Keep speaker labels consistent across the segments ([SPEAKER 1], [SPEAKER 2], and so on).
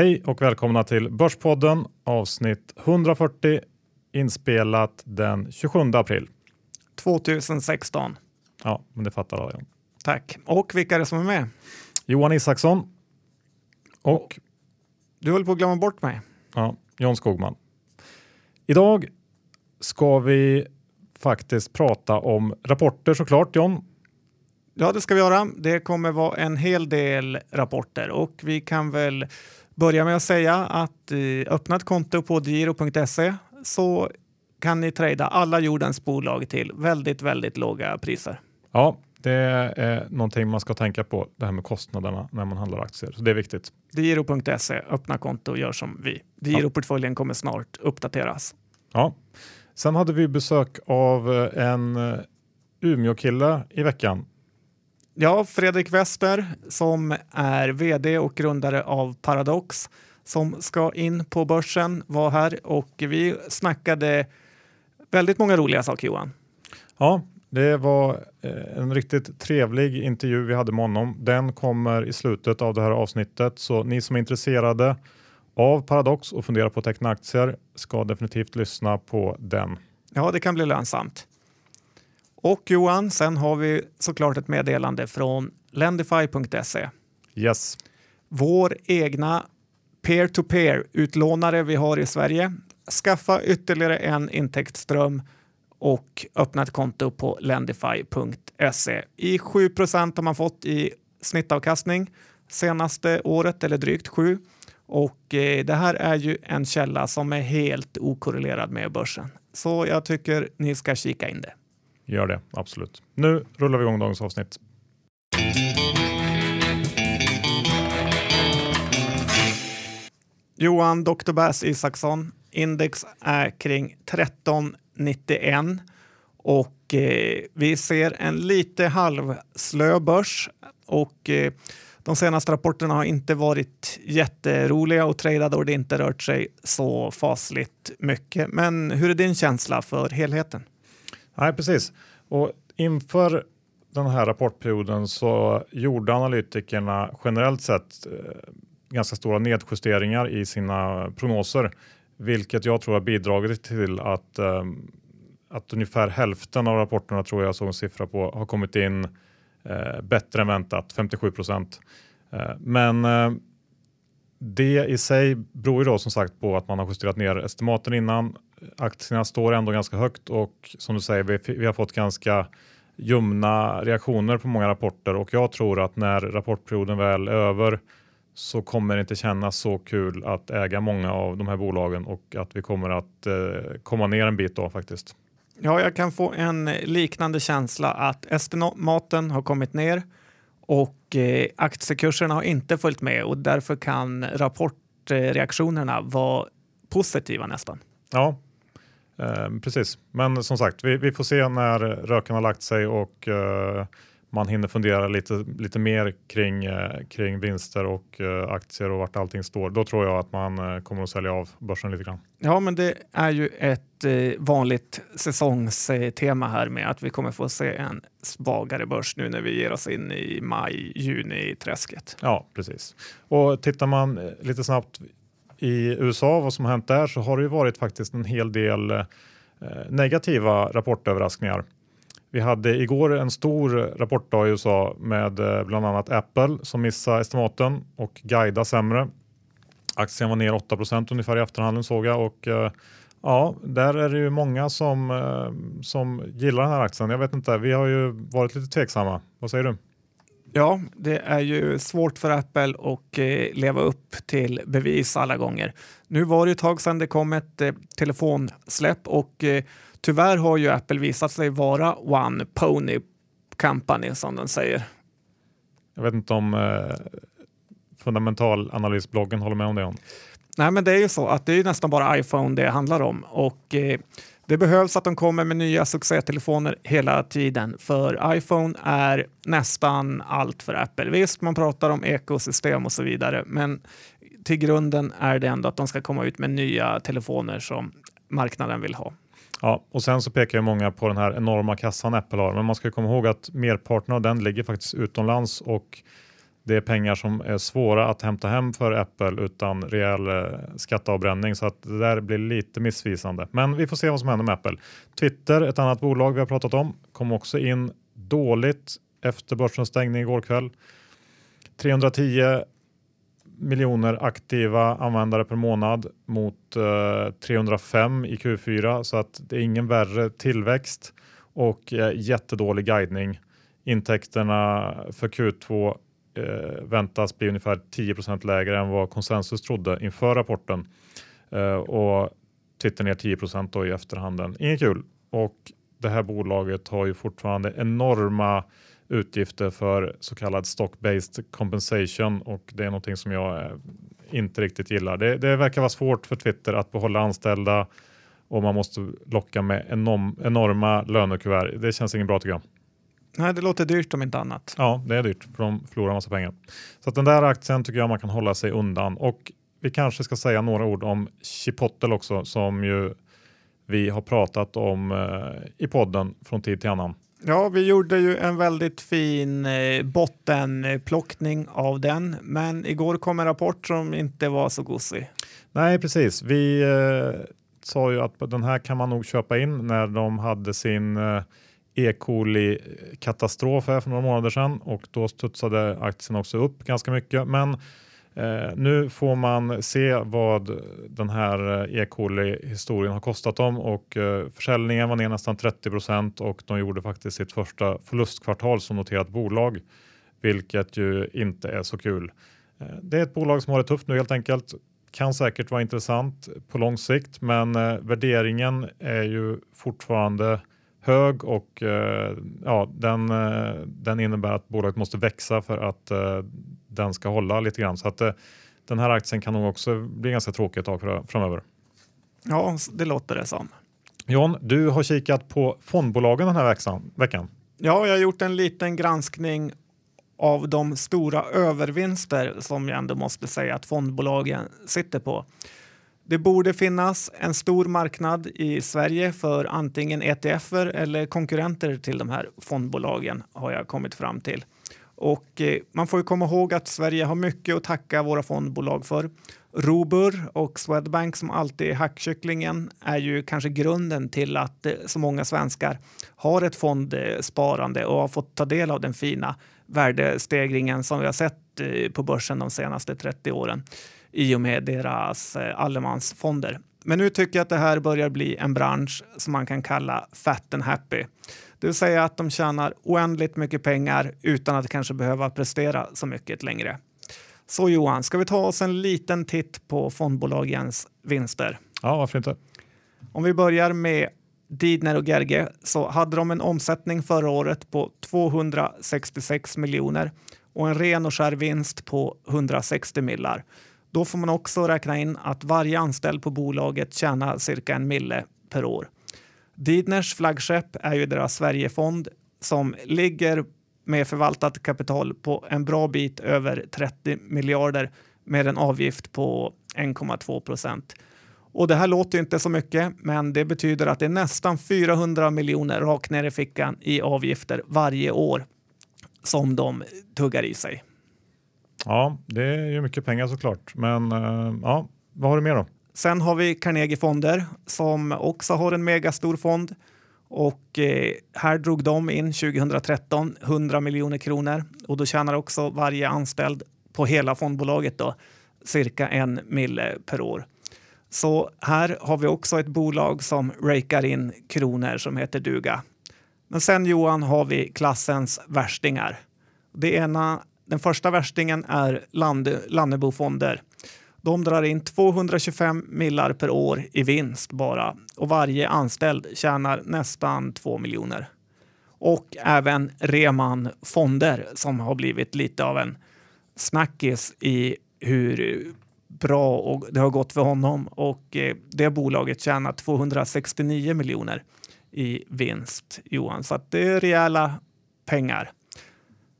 [SPEAKER 1] Hej och välkomna till Börspodden avsnitt 140 inspelat den 27 april.
[SPEAKER 2] 2016.
[SPEAKER 1] Ja, men det fattar alla.
[SPEAKER 2] Tack. Och vilka är det som är med?
[SPEAKER 1] Johan Isaksson och
[SPEAKER 2] Du höll på att glömma bort mig.
[SPEAKER 1] ja, John Skogman. Idag ska vi faktiskt prata om rapporter såklart John.
[SPEAKER 2] Ja, det ska vi göra. Det kommer vara en hel del rapporter och vi kan väl börja med att säga att eh, öppna ett konto på giro.se så kan ni trada alla jordens bolag till väldigt, väldigt låga priser.
[SPEAKER 1] Ja, det är någonting man ska tänka på, det här med kostnaderna när man handlar aktier. Så det är viktigt.
[SPEAKER 2] Giro.se, öppna konto och gör som vi. Giroportföljen kommer snart uppdateras.
[SPEAKER 1] Ja. Sen hade vi besök av en eh, Umeå-kille i veckan.
[SPEAKER 2] Ja, Fredrik Wester som är vd och grundare av Paradox som ska in på börsen var här och vi snackade väldigt många roliga saker Johan.
[SPEAKER 1] Ja, det var eh, en riktigt trevlig intervju vi hade med honom. Den kommer i slutet av det här avsnittet, så ni som är intresserade av Paradox och funderar på att teckna aktier ska definitivt lyssna på den.
[SPEAKER 2] Ja, det kan bli lönsamt. Och Johan, sen har vi såklart ett meddelande från Lendify.se.
[SPEAKER 1] Yes,
[SPEAKER 2] Vår egna peer-to-peer utlånare vi har i Sverige. Skaffa ytterligare en intäktsström och öppna ett konto på Lendify.se. I 7% har man fått i snittavkastning senaste året eller drygt 7 och eh, det här är ju en källa som är helt okorrelerad med börsen. Så jag tycker ni ska kika in det
[SPEAKER 1] gör det absolut. Nu rullar vi igång dagens avsnitt.
[SPEAKER 2] Johan Dr. Bass Isaksson, index är kring 1391 och eh, vi ser en lite halvslö börs och eh, de senaste rapporterna har inte varit jätteroliga och tradade och det inte rört sig så fasligt mycket. Men hur är din känsla för helheten?
[SPEAKER 1] Nej, precis. Och inför den här rapportperioden så gjorde analytikerna generellt sett eh, ganska stora nedjusteringar i sina prognoser, vilket jag tror har bidragit till att, eh, att ungefär hälften av rapporterna tror jag såg en siffra på har kommit in eh, bättre än väntat, 57 procent. Men det i sig beror ju då som sagt på att man har justerat ner estimaten innan. Aktierna står ändå ganska högt och som du säger, vi, vi har fått ganska ljumna reaktioner på många rapporter och jag tror att när rapportperioden väl är över så kommer det inte kännas så kul att äga många av de här bolagen och att vi kommer att eh, komma ner en bit då faktiskt.
[SPEAKER 2] Ja, jag kan få en liknande känsla att estimaten har kommit ner och eh, aktiekurserna har inte följt med och därför kan rapportreaktionerna vara positiva nästan.
[SPEAKER 1] Ja, eh, precis. Men som sagt, vi, vi får se när röken har lagt sig och eh, man hinner fundera lite, lite mer kring, eh, kring vinster och eh, aktier och vart allting står. Då tror jag att man eh, kommer att sälja av börsen lite grann.
[SPEAKER 2] Ja, men det är ju ett vanligt säsongstema här med att vi kommer få se en svagare börs nu när vi ger oss in i maj, juni träsket.
[SPEAKER 1] Ja, precis. Och tittar man lite snabbt i USA, vad som har hänt där, så har det ju varit faktiskt en hel del negativa rapportöverraskningar. Vi hade igår en stor rapportdag i USA med eh, bland annat Apple som missade estimaten och guida sämre. Aktien var ner 8% ungefär i efterhanden såg jag och eh, ja, där är det ju många som, eh, som gillar den här aktien. Jag vet inte, vi har ju varit lite tveksamma. Vad säger du?
[SPEAKER 2] Ja, det är ju svårt för Apple att eh, leva upp till bevis alla gånger. Nu var det ett tag sedan det kom ett eh, telefonsläpp och eh, tyvärr har ju Apple visat sig vara one pony company som de säger.
[SPEAKER 1] Jag vet inte om eh, fundamentalanalysbloggen håller med om det. Om.
[SPEAKER 2] Nej, men det är ju så att det är nästan bara iPhone det handlar om och eh, det behövs att de kommer med nya succételefoner hela tiden för iPhone är nästan allt för Apple. Visst, man pratar om ekosystem och så vidare, men till grunden är det ändå att de ska komma ut med nya telefoner som marknaden vill ha.
[SPEAKER 1] Ja, och sen så pekar ju många på den här enorma kassan Apple har, men man ska komma ihåg att merparten av den ligger faktiskt utomlands och det är pengar som är svåra att hämta hem för Apple utan rejäl eh, skatteavbränning så att det där blir lite missvisande. Men vi får se vad som händer med Apple. Twitter, ett annat bolag vi har pratat om, kom också in dåligt efter börsens stängning igår kväll. 310 miljoner aktiva användare per månad mot eh, 305 i Q4 så att det är ingen värre tillväxt och eh, jättedålig guidning. Intäkterna för Q2 eh, väntas bli ungefär 10% lägre än vad konsensus trodde inför rapporten eh, och tittar ner 10 då i efterhanden. Inget kul och det här bolaget har ju fortfarande enorma utgifter för så kallad stock-based compensation och det är någonting som jag eh, inte riktigt gillar. Det, det verkar vara svårt för Twitter att behålla anställda och man måste locka med enorm, enorma lönekuvert. Det känns inget bra tycker jag.
[SPEAKER 2] Nej, det låter dyrt om inte annat.
[SPEAKER 1] Ja, det är dyrt för de förlorar massa pengar. Så att den där aktien tycker jag man kan hålla sig undan och vi kanske ska säga några ord om Chipotle också som ju vi har pratat om eh, i podden från tid till annan.
[SPEAKER 2] Ja, vi gjorde ju en väldigt fin eh, bottenplockning av den, men igår kom en rapport som inte var så gosig.
[SPEAKER 1] Nej, precis. Vi eh, sa ju att den här kan man nog köpa in när de hade sin eh, E. coli-katastrof här för några månader sedan och då studsade aktien också upp ganska mycket. Men Eh, nu får man se vad den här eh, E. coli-historien har kostat dem och eh, försäljningen var ner nästan 30 procent och de gjorde faktiskt sitt första förlustkvartal som noterat bolag, vilket ju inte är så kul. Eh, det är ett bolag som har det tufft nu helt enkelt. Kan säkert vara intressant på lång sikt, men eh, värderingen är ju fortfarande hög och eh, ja, den, eh, den innebär att bolaget måste växa för att eh, den ska hålla lite grann. Så att den här aktien kan nog också bli ganska tråkig ett tag framöver.
[SPEAKER 2] Ja, det låter det som.
[SPEAKER 1] John, du har kikat på fondbolagen den här veckan.
[SPEAKER 2] Ja, jag har gjort en liten granskning av de stora övervinster som jag ändå måste säga att fondbolagen sitter på. Det borde finnas en stor marknad i Sverige för antingen ETFer eller konkurrenter till de här fondbolagen har jag kommit fram till. Och eh, man får ju komma ihåg att Sverige har mycket att tacka våra fondbolag för. Robur och Swedbank som alltid är hackkycklingen är ju kanske grunden till att eh, så många svenskar har ett fondsparande och har fått ta del av den fina värdestegringen som vi har sett eh, på börsen de senaste 30 åren i och med deras allemansfonder. Men nu tycker jag att det här börjar bli en bransch som man kan kalla fat and happy. Det vill säga att de tjänar oändligt mycket pengar utan att kanske behöva prestera så mycket längre. Så Johan, ska vi ta oss en liten titt på fondbolagens vinster?
[SPEAKER 1] Ja, varför inte?
[SPEAKER 2] Om vi börjar med Didner och Gerge så hade de en omsättning förra året på 266 miljoner och en ren och skär vinst på 160 millar. Då får man också räkna in att varje anställd på bolaget tjänar cirka en mille per år. Didners flaggskepp är ju deras Sverigefond som ligger med förvaltat kapital på en bra bit över 30 miljarder med en avgift på 1,2 procent. Och det här låter inte så mycket, men det betyder att det är nästan 400 miljoner rakt ner i fickan i avgifter varje år som de tuggar i sig.
[SPEAKER 1] Ja, det är ju mycket pengar såklart. Men eh, ja, vad har du mer då?
[SPEAKER 2] Sen har vi Carnegie Fonder som också har en megastor fond och eh, här drog de in 2013 100 miljoner kronor och då tjänar också varje anställd på hela fondbolaget då cirka en mille per år. Så här har vi också ett bolag som rakar in kronor som heter Duga. Men sen Johan har vi klassens värstingar. Det ena den första värstingen är Lannebo Lannebofonder. De drar in 225 millar per år i vinst bara och varje anställd tjänar nästan 2 miljoner. Och även Reman Fonder som har blivit lite av en snackis i hur bra och det har gått för honom och eh, det bolaget tjänar 269 miljoner i vinst Johan. Så att det är rejäla pengar.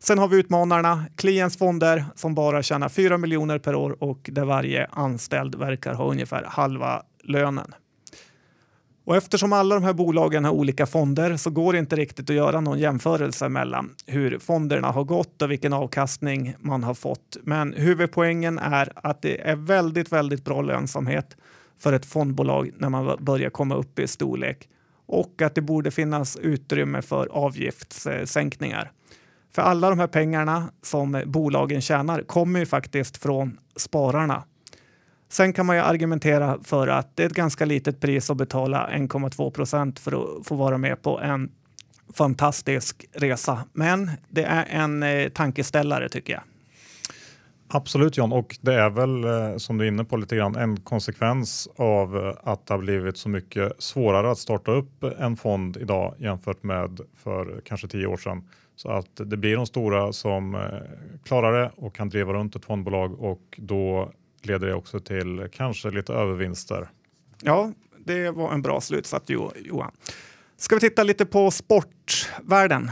[SPEAKER 2] Sen har vi utmanarna, Klients fonder som bara tjänar 4 miljoner per år och där varje anställd verkar ha ungefär halva lönen. Och eftersom alla de här bolagen har olika fonder så går det inte riktigt att göra någon jämförelse mellan hur fonderna har gått och vilken avkastning man har fått. Men huvudpoängen är att det är väldigt, väldigt bra lönsamhet för ett fondbolag när man börjar komma upp i storlek och att det borde finnas utrymme för avgiftssänkningar. För alla de här pengarna som bolagen tjänar kommer ju faktiskt från spararna. Sen kan man ju argumentera för att det är ett ganska litet pris att betala 1,2 procent för att få vara med på en fantastisk resa. Men det är en eh, tankeställare tycker jag.
[SPEAKER 1] Absolut John, och det är väl eh, som du är inne på lite grann en konsekvens av eh, att det har blivit så mycket svårare att starta upp en fond idag jämfört med för kanske tio år sedan. Så att det blir de stora som eh, klarar det och kan driva runt ett fondbolag och då leder det också till kanske lite övervinster.
[SPEAKER 2] Ja, det var en bra slutsats Johan. Ska vi titta lite på sportvärlden?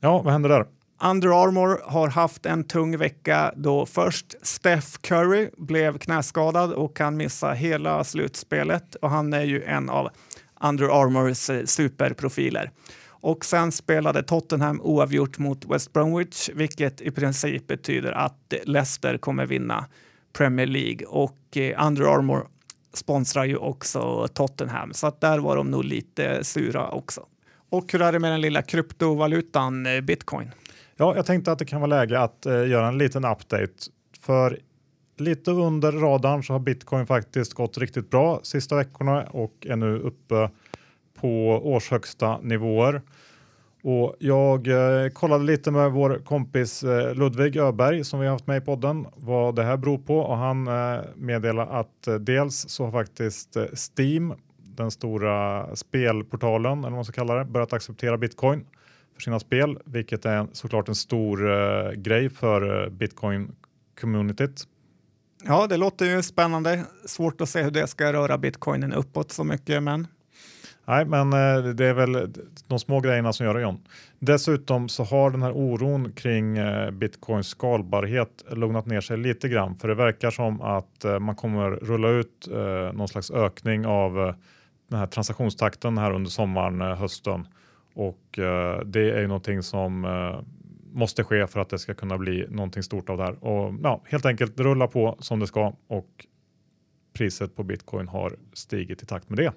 [SPEAKER 1] Ja, vad händer där?
[SPEAKER 2] Under Armour har haft en tung vecka då först Steph Curry blev knäskadad och kan missa hela slutspelet och han är ju en av Under Armours superprofiler. Och sen spelade Tottenham oavgjort mot West Bromwich, vilket i princip betyder att Leicester kommer vinna Premier League och eh, Under Armour sponsrar ju också Tottenham, så att där var de nog lite sura också. Och hur är det med den lilla kryptovalutan eh, bitcoin?
[SPEAKER 1] Ja, jag tänkte att det kan vara läge att eh, göra en liten update. För lite under radarn så har bitcoin faktiskt gått riktigt bra sista veckorna och är nu uppe på årshögsta nivåer. Och jag eh, kollade lite med vår kompis eh, Ludvig Öberg som vi har haft med i podden vad det här beror på och han eh, meddelar att eh, dels så har faktiskt eh, Steam, den stora spelportalen eller vad man ska kalla det, börjat acceptera bitcoin för sina spel, vilket är såklart en stor eh, grej för eh, bitcoin-communityt.
[SPEAKER 2] Ja, det låter ju spännande. Svårt att se hur det ska röra bitcoinen uppåt så mycket, men
[SPEAKER 1] Nej, men eh, det är väl de små grejerna som gör det John. Dessutom så har den här oron kring eh, bitcoins skalbarhet lugnat ner sig lite grann, för det verkar som att eh, man kommer rulla ut någon slags ökning av den här transaktionstakten här under sommaren, hösten och det är ju någonting som måste ske för att det ska kunna bli någonting stort av det här. Och ja, helt enkelt rulla på som det ska och priset på bitcoin har stigit i takt med det.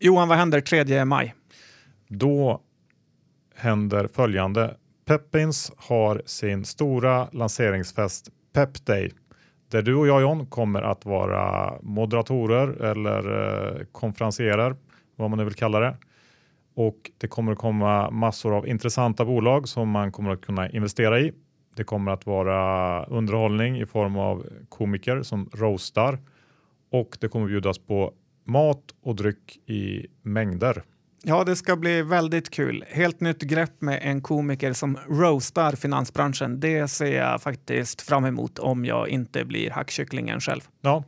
[SPEAKER 2] Johan, vad händer 3 maj?
[SPEAKER 1] Då händer följande. Peppins har sin stora lanseringsfest Pep Day där du och jag John kommer att vara moderatorer eller eh, konferenserer, vad man nu vill kalla det. Och det kommer att komma massor av intressanta bolag som man kommer att kunna investera i. Det kommer att vara underhållning i form av komiker som roastar och det kommer bjudas på mat och dryck i mängder.
[SPEAKER 2] Ja, det ska bli väldigt kul. Helt nytt grepp med en komiker som roastar finansbranschen. Det ser jag faktiskt fram emot om jag inte blir hackkycklingen själv.
[SPEAKER 1] Ja,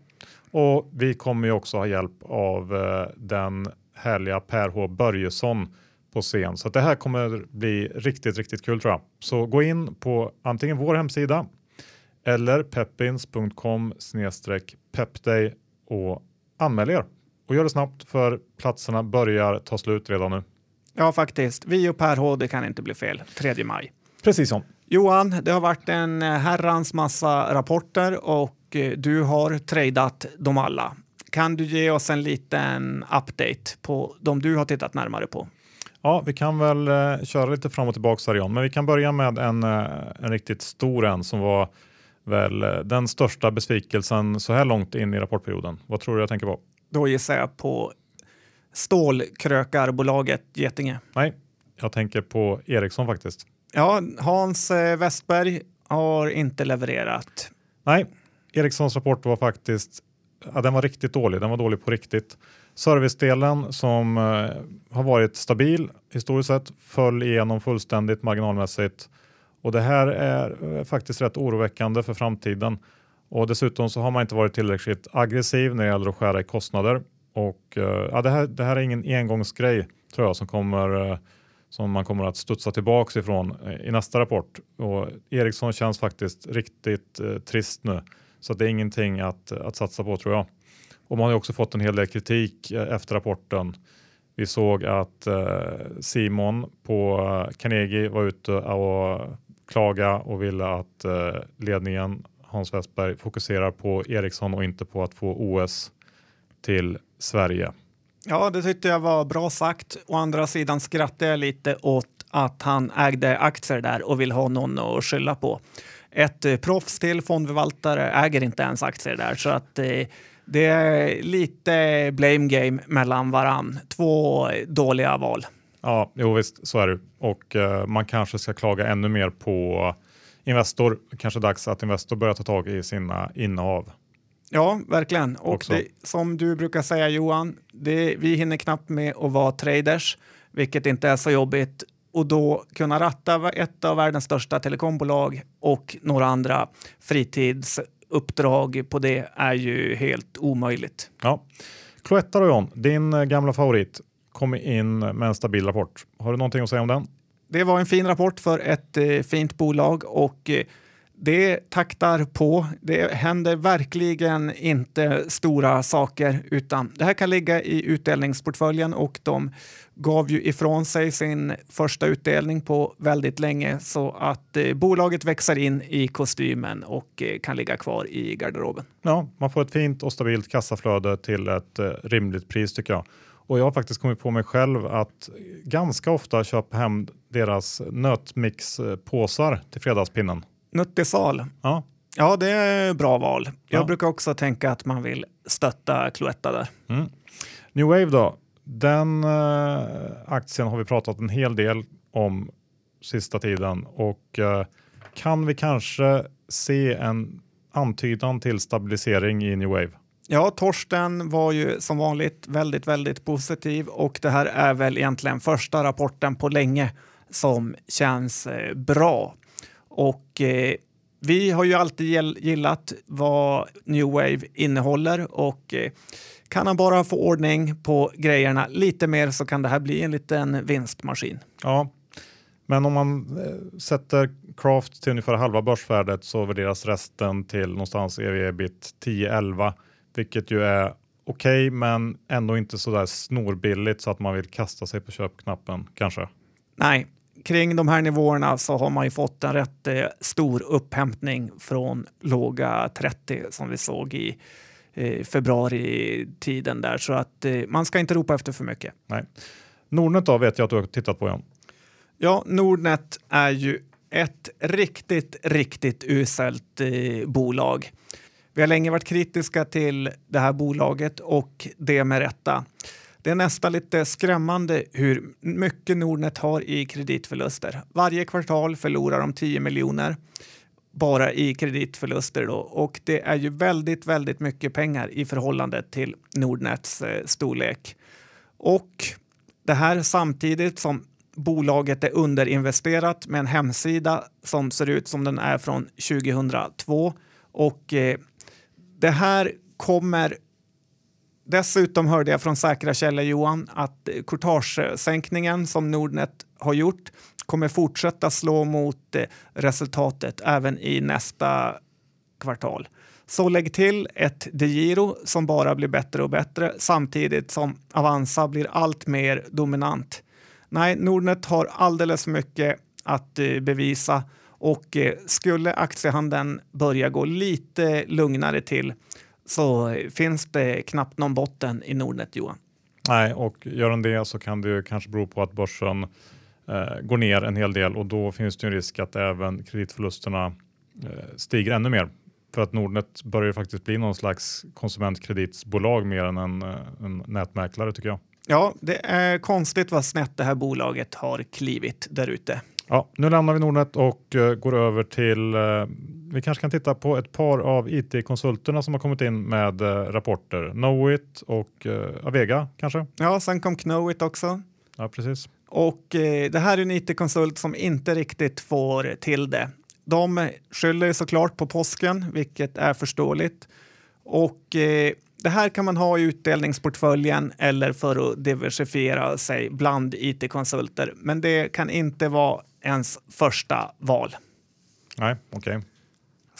[SPEAKER 1] och vi kommer ju också ha hjälp av eh, den härliga Per H Börjesson på scen. Så det här kommer bli riktigt, riktigt kul tror jag. Så gå in på antingen vår hemsida eller peppins.com pepday och anmäl er. Och gör det snabbt för platserna börjar ta slut redan nu.
[SPEAKER 2] Ja, faktiskt. Vi och Per H, det kan inte bli fel. 3 maj.
[SPEAKER 1] Precis som.
[SPEAKER 2] Johan, det har varit en herrans massa rapporter och eh, du har tradat dem alla. Kan du ge oss en liten update på de du har tittat närmare på?
[SPEAKER 1] Ja, vi kan väl uh, köra lite fram och tillbaka här John, men vi kan börja med en, uh, en riktigt stor en som var väl uh, den största besvikelsen så här långt in i rapportperioden. Vad tror du jag tänker på?
[SPEAKER 2] Då gissar jag på stålkrökarbolaget Getinge.
[SPEAKER 1] Nej, jag tänker på Ericsson faktiskt.
[SPEAKER 2] Ja, Hans eh, Westberg har inte levererat.
[SPEAKER 1] Nej, Ericssons rapport var faktiskt ja, den var riktigt dålig. Den var dålig på riktigt. Servicedelen som eh, har varit stabil historiskt sett föll igenom fullständigt marginalmässigt och det här är eh, faktiskt rätt oroväckande för framtiden. Och dessutom så har man inte varit tillräckligt aggressiv när det gäller att skära i kostnader. Och eh, ja, det, här, det här är ingen engångsgrej tror jag som, kommer, eh, som man kommer att studsa tillbaks ifrån eh, i nästa rapport. Och Ericsson känns faktiskt riktigt trist nu. Så det är ingenting att, att satsa på tror jag. Och man har också fått en hel del kritik eh, efter rapporten. Vi såg att eh, Simon på eh, Carnegie var ute och klaga och ville att ledningen Hans Westberg fokuserar på Ericsson och inte på att få OS till Sverige.
[SPEAKER 2] Ja, det tyckte jag var bra sagt. Å andra sidan skrattade jag lite åt att han ägde aktier där och vill ha någon att skylla på. Ett proffs till fondförvaltare äger inte ens aktier där så att eh, det är lite blame game mellan varann. Två dåliga val.
[SPEAKER 1] Ja, jo visst, så är det. Och uh, man kanske ska klaga ännu mer på Investor. Kanske dags att Investor börjar ta tag i sina innehav.
[SPEAKER 2] Ja, verkligen. Och det, som du brukar säga Johan, det, vi hinner knappt med att vara traders, vilket inte är så jobbigt. Och då kunna ratta ett av världens största telekombolag och några andra fritidsuppdrag på det är ju helt omöjligt.
[SPEAKER 1] Ja. Cloetta då John, din gamla favorit, kom in med en stabil rapport. Har du någonting att säga om den?
[SPEAKER 2] Det var en fin rapport för ett eh, fint bolag och eh, det taktar på. Det händer verkligen inte stora saker utan det här kan ligga i utdelningsportföljen och de gav ju ifrån sig sin första utdelning på väldigt länge så att eh, bolaget växer in i kostymen och eh, kan ligga kvar i garderoben.
[SPEAKER 1] Ja, man får ett fint och stabilt kassaflöde till ett eh, rimligt pris tycker jag. Och jag har faktiskt kommit på mig själv att ganska ofta köpa hem deras nötmixpåsar till fredagspinnen.
[SPEAKER 2] Nuttisal.
[SPEAKER 1] Ja.
[SPEAKER 2] Ja, det är bra val. Jag ja. brukar också tänka att man vill stötta Cloetta där.
[SPEAKER 1] Mm. New Wave då? Den äh, aktien har vi pratat en hel del om sista tiden och äh, kan vi kanske se en antydan till stabilisering i New Wave?
[SPEAKER 2] Ja, Torsten var ju som vanligt väldigt, väldigt positiv och det här är väl egentligen första rapporten på länge som känns eh, bra. Och eh, vi har ju alltid gillat vad New Wave innehåller och eh, kan han bara få ordning på grejerna lite mer så kan det här bli en liten vinstmaskin.
[SPEAKER 1] Ja, men om man eh, sätter Craft till ungefär halva börsvärdet så värderas resten till någonstans ev-ebit 10-11 vilket ju är okej, okay, men ändå inte så där snorbilligt så att man vill kasta sig på köpknappen kanske.
[SPEAKER 2] Nej, kring de här nivåerna så har man ju fått en rätt eh, stor upphämtning från låga 30 som vi såg i eh, februari-tiden där. Så att eh, man ska inte ropa efter för mycket.
[SPEAKER 1] Nej. Nordnet då vet jag att du har tittat på Jan.
[SPEAKER 2] Ja, Nordnet är ju ett riktigt, riktigt uselt bolag. Vi har länge varit kritiska till det här bolaget och det med rätta. Det är nästan lite skrämmande hur mycket Nordnet har i kreditförluster. Varje kvartal förlorar de 10 miljoner bara i kreditförluster då. och det är ju väldigt, väldigt mycket pengar i förhållande till Nordnets eh, storlek. Och det här samtidigt som bolaget är underinvesterat med en hemsida som ser ut som den är från 2002 och eh, det här kommer Dessutom hörde jag från säkra källor, Johan, att courtagesänkningen som Nordnet har gjort kommer fortsätta slå mot eh, resultatet även i nästa kvartal. Så lägg till ett DeGiro som bara blir bättre och bättre samtidigt som Avanza blir allt mer dominant. Nej, Nordnet har alldeles för mycket att eh, bevisa och eh, skulle aktiehandeln börja gå lite lugnare till så finns det knappt någon botten i Nordnet, Johan.
[SPEAKER 1] Nej, och gör den det så kan det kanske bero på att börsen eh, går ner en hel del och då finns det en risk att även kreditförlusterna eh, stiger ännu mer. För att Nordnet börjar faktiskt bli någon slags konsumentkreditsbolag mer än en, eh, en nätmäklare tycker jag.
[SPEAKER 2] Ja, det är konstigt vad snett det här bolaget har klivit där ute.
[SPEAKER 1] Ja, nu lämnar vi Nordnet och uh, går över till, uh, vi kanske kan titta på ett par av IT-konsulterna som har kommit in med uh, rapporter. Knowit och Avega kanske?
[SPEAKER 2] Ja, sen kom Knowit också.
[SPEAKER 1] Ja, precis.
[SPEAKER 2] Och det här är en IT-konsult som inte riktigt får till det. De skyller såklart på påsken, vilket är förståeligt. Och det här kan man ha i utdelningsportföljen eller för att diversifiera sig bland it-konsulter. Men det kan inte vara ens första val.
[SPEAKER 1] Nej, okej. Okay.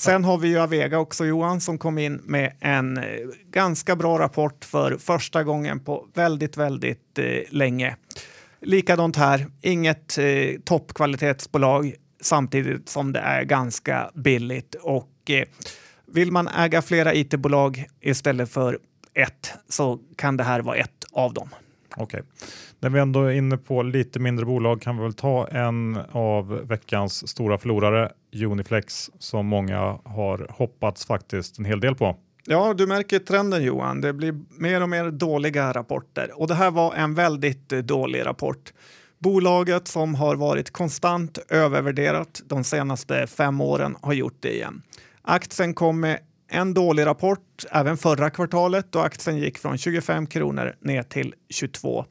[SPEAKER 2] Sen har vi ju Avega också Johan som kom in med en eh, ganska bra rapport för första gången på väldigt, väldigt eh, länge. Likadant här, inget eh, toppkvalitetsbolag samtidigt som det är ganska billigt och eh, vill man äga flera it-bolag istället för ett så kan det här vara ett av dem.
[SPEAKER 1] Okej, när vi ändå är inne på lite mindre bolag kan vi väl ta en av veckans stora förlorare, Uniflex, som många har hoppats faktiskt en hel del på.
[SPEAKER 2] Ja, du märker trenden Johan. Det blir mer och mer dåliga rapporter och det här var en väldigt dålig rapport. Bolaget som har varit konstant övervärderat de senaste fem åren har gjort det igen. Aktien kom med en dålig rapport även förra kvartalet då aktien gick från 25 kronor ner till 22.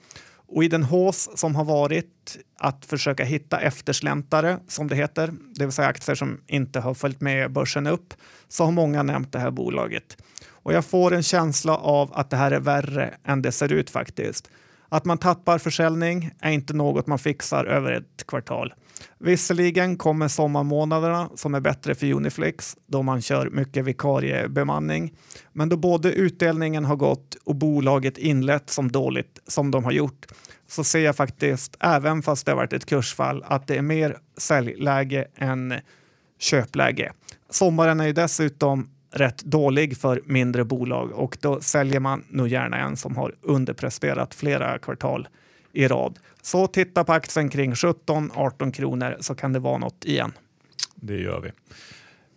[SPEAKER 2] Och i den hås som har varit att försöka hitta eftersläntare, som det heter, det vill säga aktier som inte har följt med börsen upp, så har många nämnt det här bolaget. Och jag får en känsla av att det här är värre än det ser ut faktiskt. Att man tappar försäljning är inte något man fixar över ett kvartal. Visserligen kommer sommarmånaderna som är bättre för Uniflex då man kör mycket vikariebemanning. Men då både utdelningen har gått och bolaget inlett som dåligt som de har gjort så ser jag faktiskt, även fast det har varit ett kursfall, att det är mer säljläge än köpläge. Sommaren är ju dessutom rätt dålig för mindre bolag och då säljer man nog gärna en som har underpresterat flera kvartal i rad. Så titta på aktien kring 17-18 kronor så kan det vara något igen.
[SPEAKER 1] Det gör vi.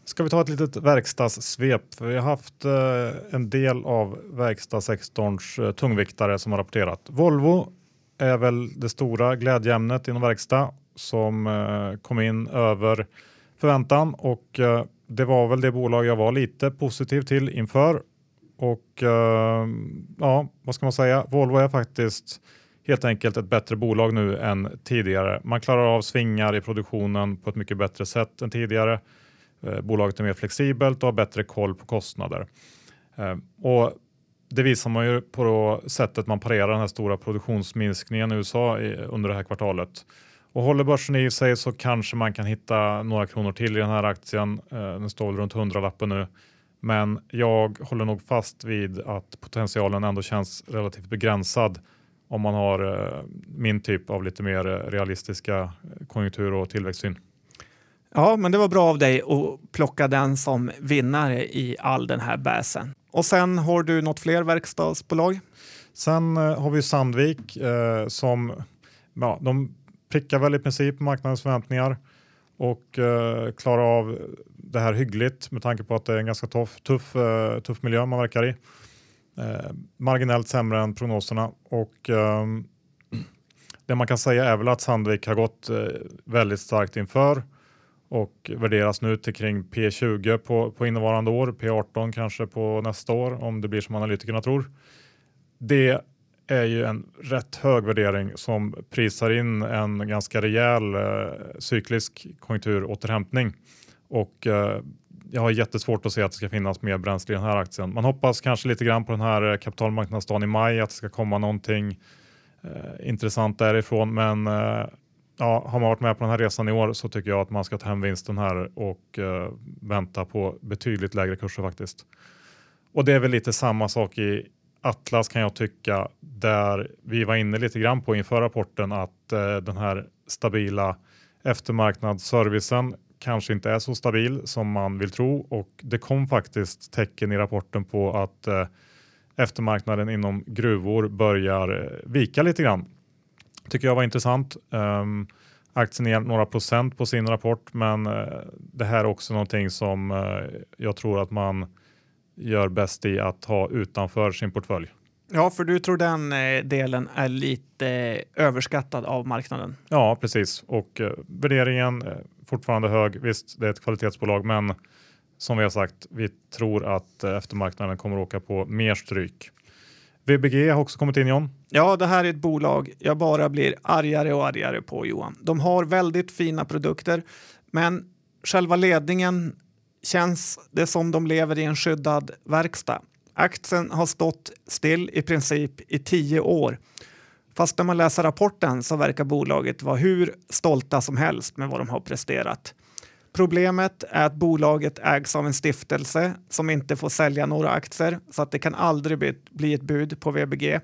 [SPEAKER 1] Ska vi ta ett litet verkstadssvep? För vi har haft eh, en del av verkstadssektorns eh, tungviktare som har rapporterat. Volvo är väl det stora glädjeämnet inom verkstad som eh, kom in över förväntan och eh, det var väl det bolag jag var lite positiv till inför. Och eh, ja, vad ska man säga? Volvo är faktiskt helt enkelt ett bättre bolag nu än tidigare. Man klarar av svingar i produktionen på ett mycket bättre sätt än tidigare. Eh, bolaget är mer flexibelt och har bättre koll på kostnader. Eh, och det visar man ju på sättet man parerar den här stora produktionsminskningen i USA under det här kvartalet. Och håller börsen i sig så kanske man kan hitta några kronor till i den här aktien. Eh, den står runt 100 lappen nu. Men jag håller nog fast vid att potentialen ändå känns relativt begränsad om man har eh, min typ av lite mer realistiska konjunktur och tillväxtsyn.
[SPEAKER 2] Ja, men det var bra av dig att plocka den som vinnare i all den här bäsen. Och sen har du något fler verkstadsbolag?
[SPEAKER 1] Sen eh, har vi Sandvik eh, som ja, de prickar väl i princip marknadens förväntningar och eh, klarar av det här hyggligt med tanke på att det är en ganska tuff, tuff, eh, tuff miljö man verkar i. Eh, marginellt sämre än prognoserna och eh, det man kan säga är väl att Sandvik har gått eh, väldigt starkt inför och värderas nu till kring P20 på, på innevarande år, P18 kanske på nästa år om det blir som analytikerna tror. Det är ju en rätt hög värdering som prisar in en ganska rejäl eh, cyklisk konjunkturåterhämtning och eh, jag har jättesvårt att se att det ska finnas mer bränsle i den här aktien. Man hoppas kanske lite grann på den här eh, kapitalmarknadsdagen i maj att det ska komma någonting eh, intressant därifrån. Men eh, ja, har man varit med på den här resan i år så tycker jag att man ska ta hem vinsten här och eh, vänta på betydligt lägre kurser faktiskt. Och det är väl lite samma sak i Atlas kan jag tycka där vi var inne lite grann på inför rapporten att eh, den här stabila eftermarknadsservicen kanske inte är så stabil som man vill tro och det kom faktiskt tecken i rapporten på att eh, eftermarknaden inom gruvor börjar eh, vika lite grann. Tycker jag var intressant. Um, aktien ner några procent på sin rapport, men uh, det här är också någonting som uh, jag tror att man gör bäst i att ha utanför sin portfölj.
[SPEAKER 2] Ja, för du tror den eh, delen är lite överskattad av marknaden.
[SPEAKER 1] Ja, precis. Och eh, värderingen är fortfarande hög. Visst, det är ett kvalitetsbolag, men som vi har sagt, vi tror att eh, eftermarknaden kommer att åka på mer stryk. VBG har också kommit in John.
[SPEAKER 2] Ja, det här är ett bolag jag bara blir argare och argare på Johan. De har väldigt fina produkter, men själva ledningen känns det som de lever i en skyddad verkstad. Aktien har stått still i princip i tio år. Fast när man läser rapporten så verkar bolaget vara hur stolta som helst med vad de har presterat. Problemet är att bolaget ägs av en stiftelse som inte får sälja några aktier så att det kan aldrig bli ett bud på VBG.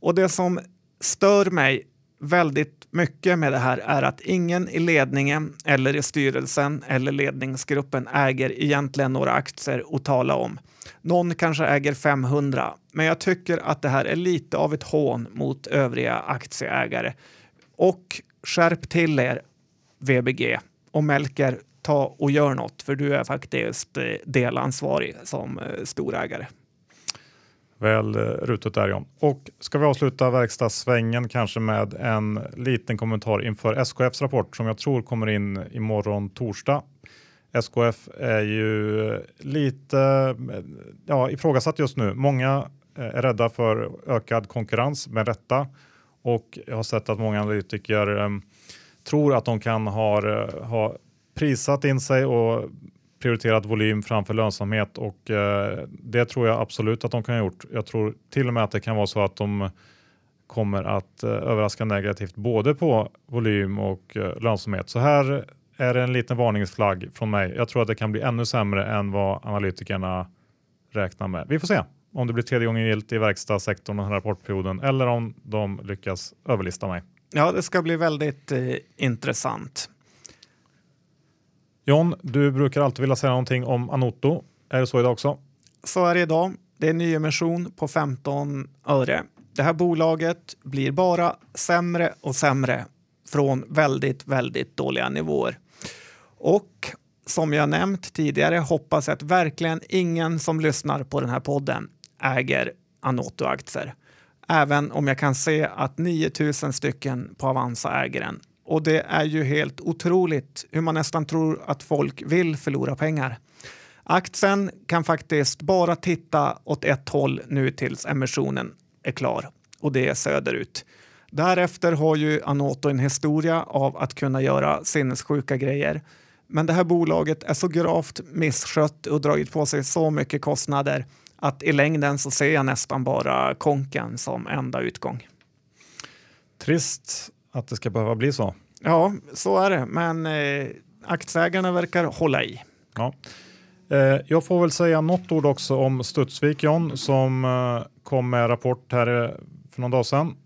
[SPEAKER 2] Och det som stör mig väldigt mycket med det här är att ingen i ledningen eller i styrelsen eller ledningsgruppen äger egentligen några aktier att tala om. Någon kanske äger 500, men jag tycker att det här är lite av ett hån mot övriga aktieägare. Och skärp till er VBG och Melker, ta och gör något för du är faktiskt eh, delansvarig som eh, storägare.
[SPEAKER 1] Väl eh, rutet där John. Och ska vi avsluta verkstadssvängen kanske med en liten kommentar inför SKFs rapport som jag tror kommer in imorgon torsdag. SKF är ju lite ja, ifrågasatt just nu. Många eh, är rädda för ökad konkurrens med rätta och jag har sett att många analytiker um, tror att de kan ha, eh, ha prisat in sig och prioriterat volym framför lönsamhet och eh, det tror jag absolut att de kan ha gjort. Jag tror till och med att det kan vara så att de kommer att eh, överraska negativt både på volym och eh, lönsamhet. Så här är det en liten varningsflagg från mig. Jag tror att det kan bli ännu sämre än vad analytikerna räknar med. Vi får se om det blir tredje gången gilt i verkstadssektorn den här rapportperioden eller om de lyckas överlista mig.
[SPEAKER 2] Ja, det ska bli väldigt eh, intressant.
[SPEAKER 1] John, du brukar alltid vilja säga någonting om Anoto. Är det så idag också?
[SPEAKER 2] Så är det idag. Det är nyemission på 15 öre. Det här bolaget blir bara sämre och sämre från väldigt, väldigt dåliga nivåer. Och som jag nämnt tidigare hoppas jag att verkligen ingen som lyssnar på den här podden äger Anoto-aktier. Även om jag kan se att 9000 stycken på Avanza äger den och det är ju helt otroligt hur man nästan tror att folk vill förlora pengar. Aktien kan faktiskt bara titta åt ett håll nu tills emissionen är klar och det är söderut. Därefter har ju Anoto en historia av att kunna göra sinnessjuka grejer. Men det här bolaget är så gravt misskött och dragit på sig så mycket kostnader att i längden så ser jag nästan bara konken som enda utgång.
[SPEAKER 1] Trist att det ska behöva bli så.
[SPEAKER 2] Ja, så är det, men eh, aktieägarna verkar hålla i.
[SPEAKER 1] Ja. Eh, jag får väl säga något ord också om Studsvik John som eh, kom med rapport här eh, för någon dag sedan.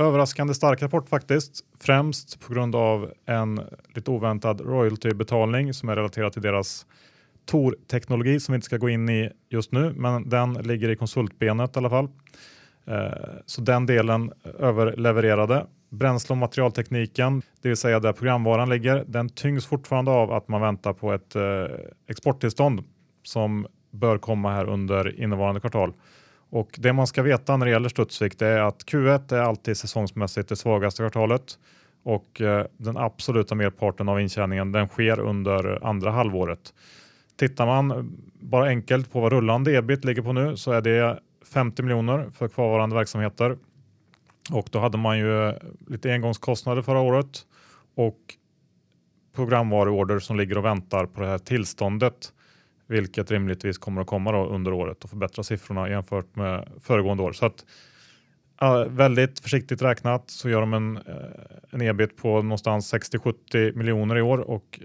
[SPEAKER 1] Överraskande stark rapport faktiskt, främst på grund av en lite oväntad royaltybetalning som är relaterad till deras Tor-teknologi som vi inte ska gå in i just nu, men den ligger i konsultbenet i alla fall. Eh, så den delen överlevererade Bränsle och materialtekniken, det vill säga där programvaran ligger, den tyngs fortfarande av att man väntar på ett eh, exporttillstånd som bör komma här under innevarande kvartal. Och det man ska veta när det gäller Studsvik det är att Q1 är alltid säsongsmässigt det svagaste kvartalet. Och eh, den absoluta merparten av intjäningen den sker under andra halvåret. Tittar man eh, bara enkelt på vad rullande ebit ligger på nu så är det 50 miljoner för kvarvarande verksamheter. Och då hade man ju eh, lite engångskostnader förra året och programvaruorder som ligger och väntar på det här tillståndet vilket rimligtvis kommer att komma då under året och förbättra siffrorna jämfört med föregående år. Så att, äh, väldigt försiktigt räknat så gör de en, äh, en ebit på någonstans 60-70 miljoner i år och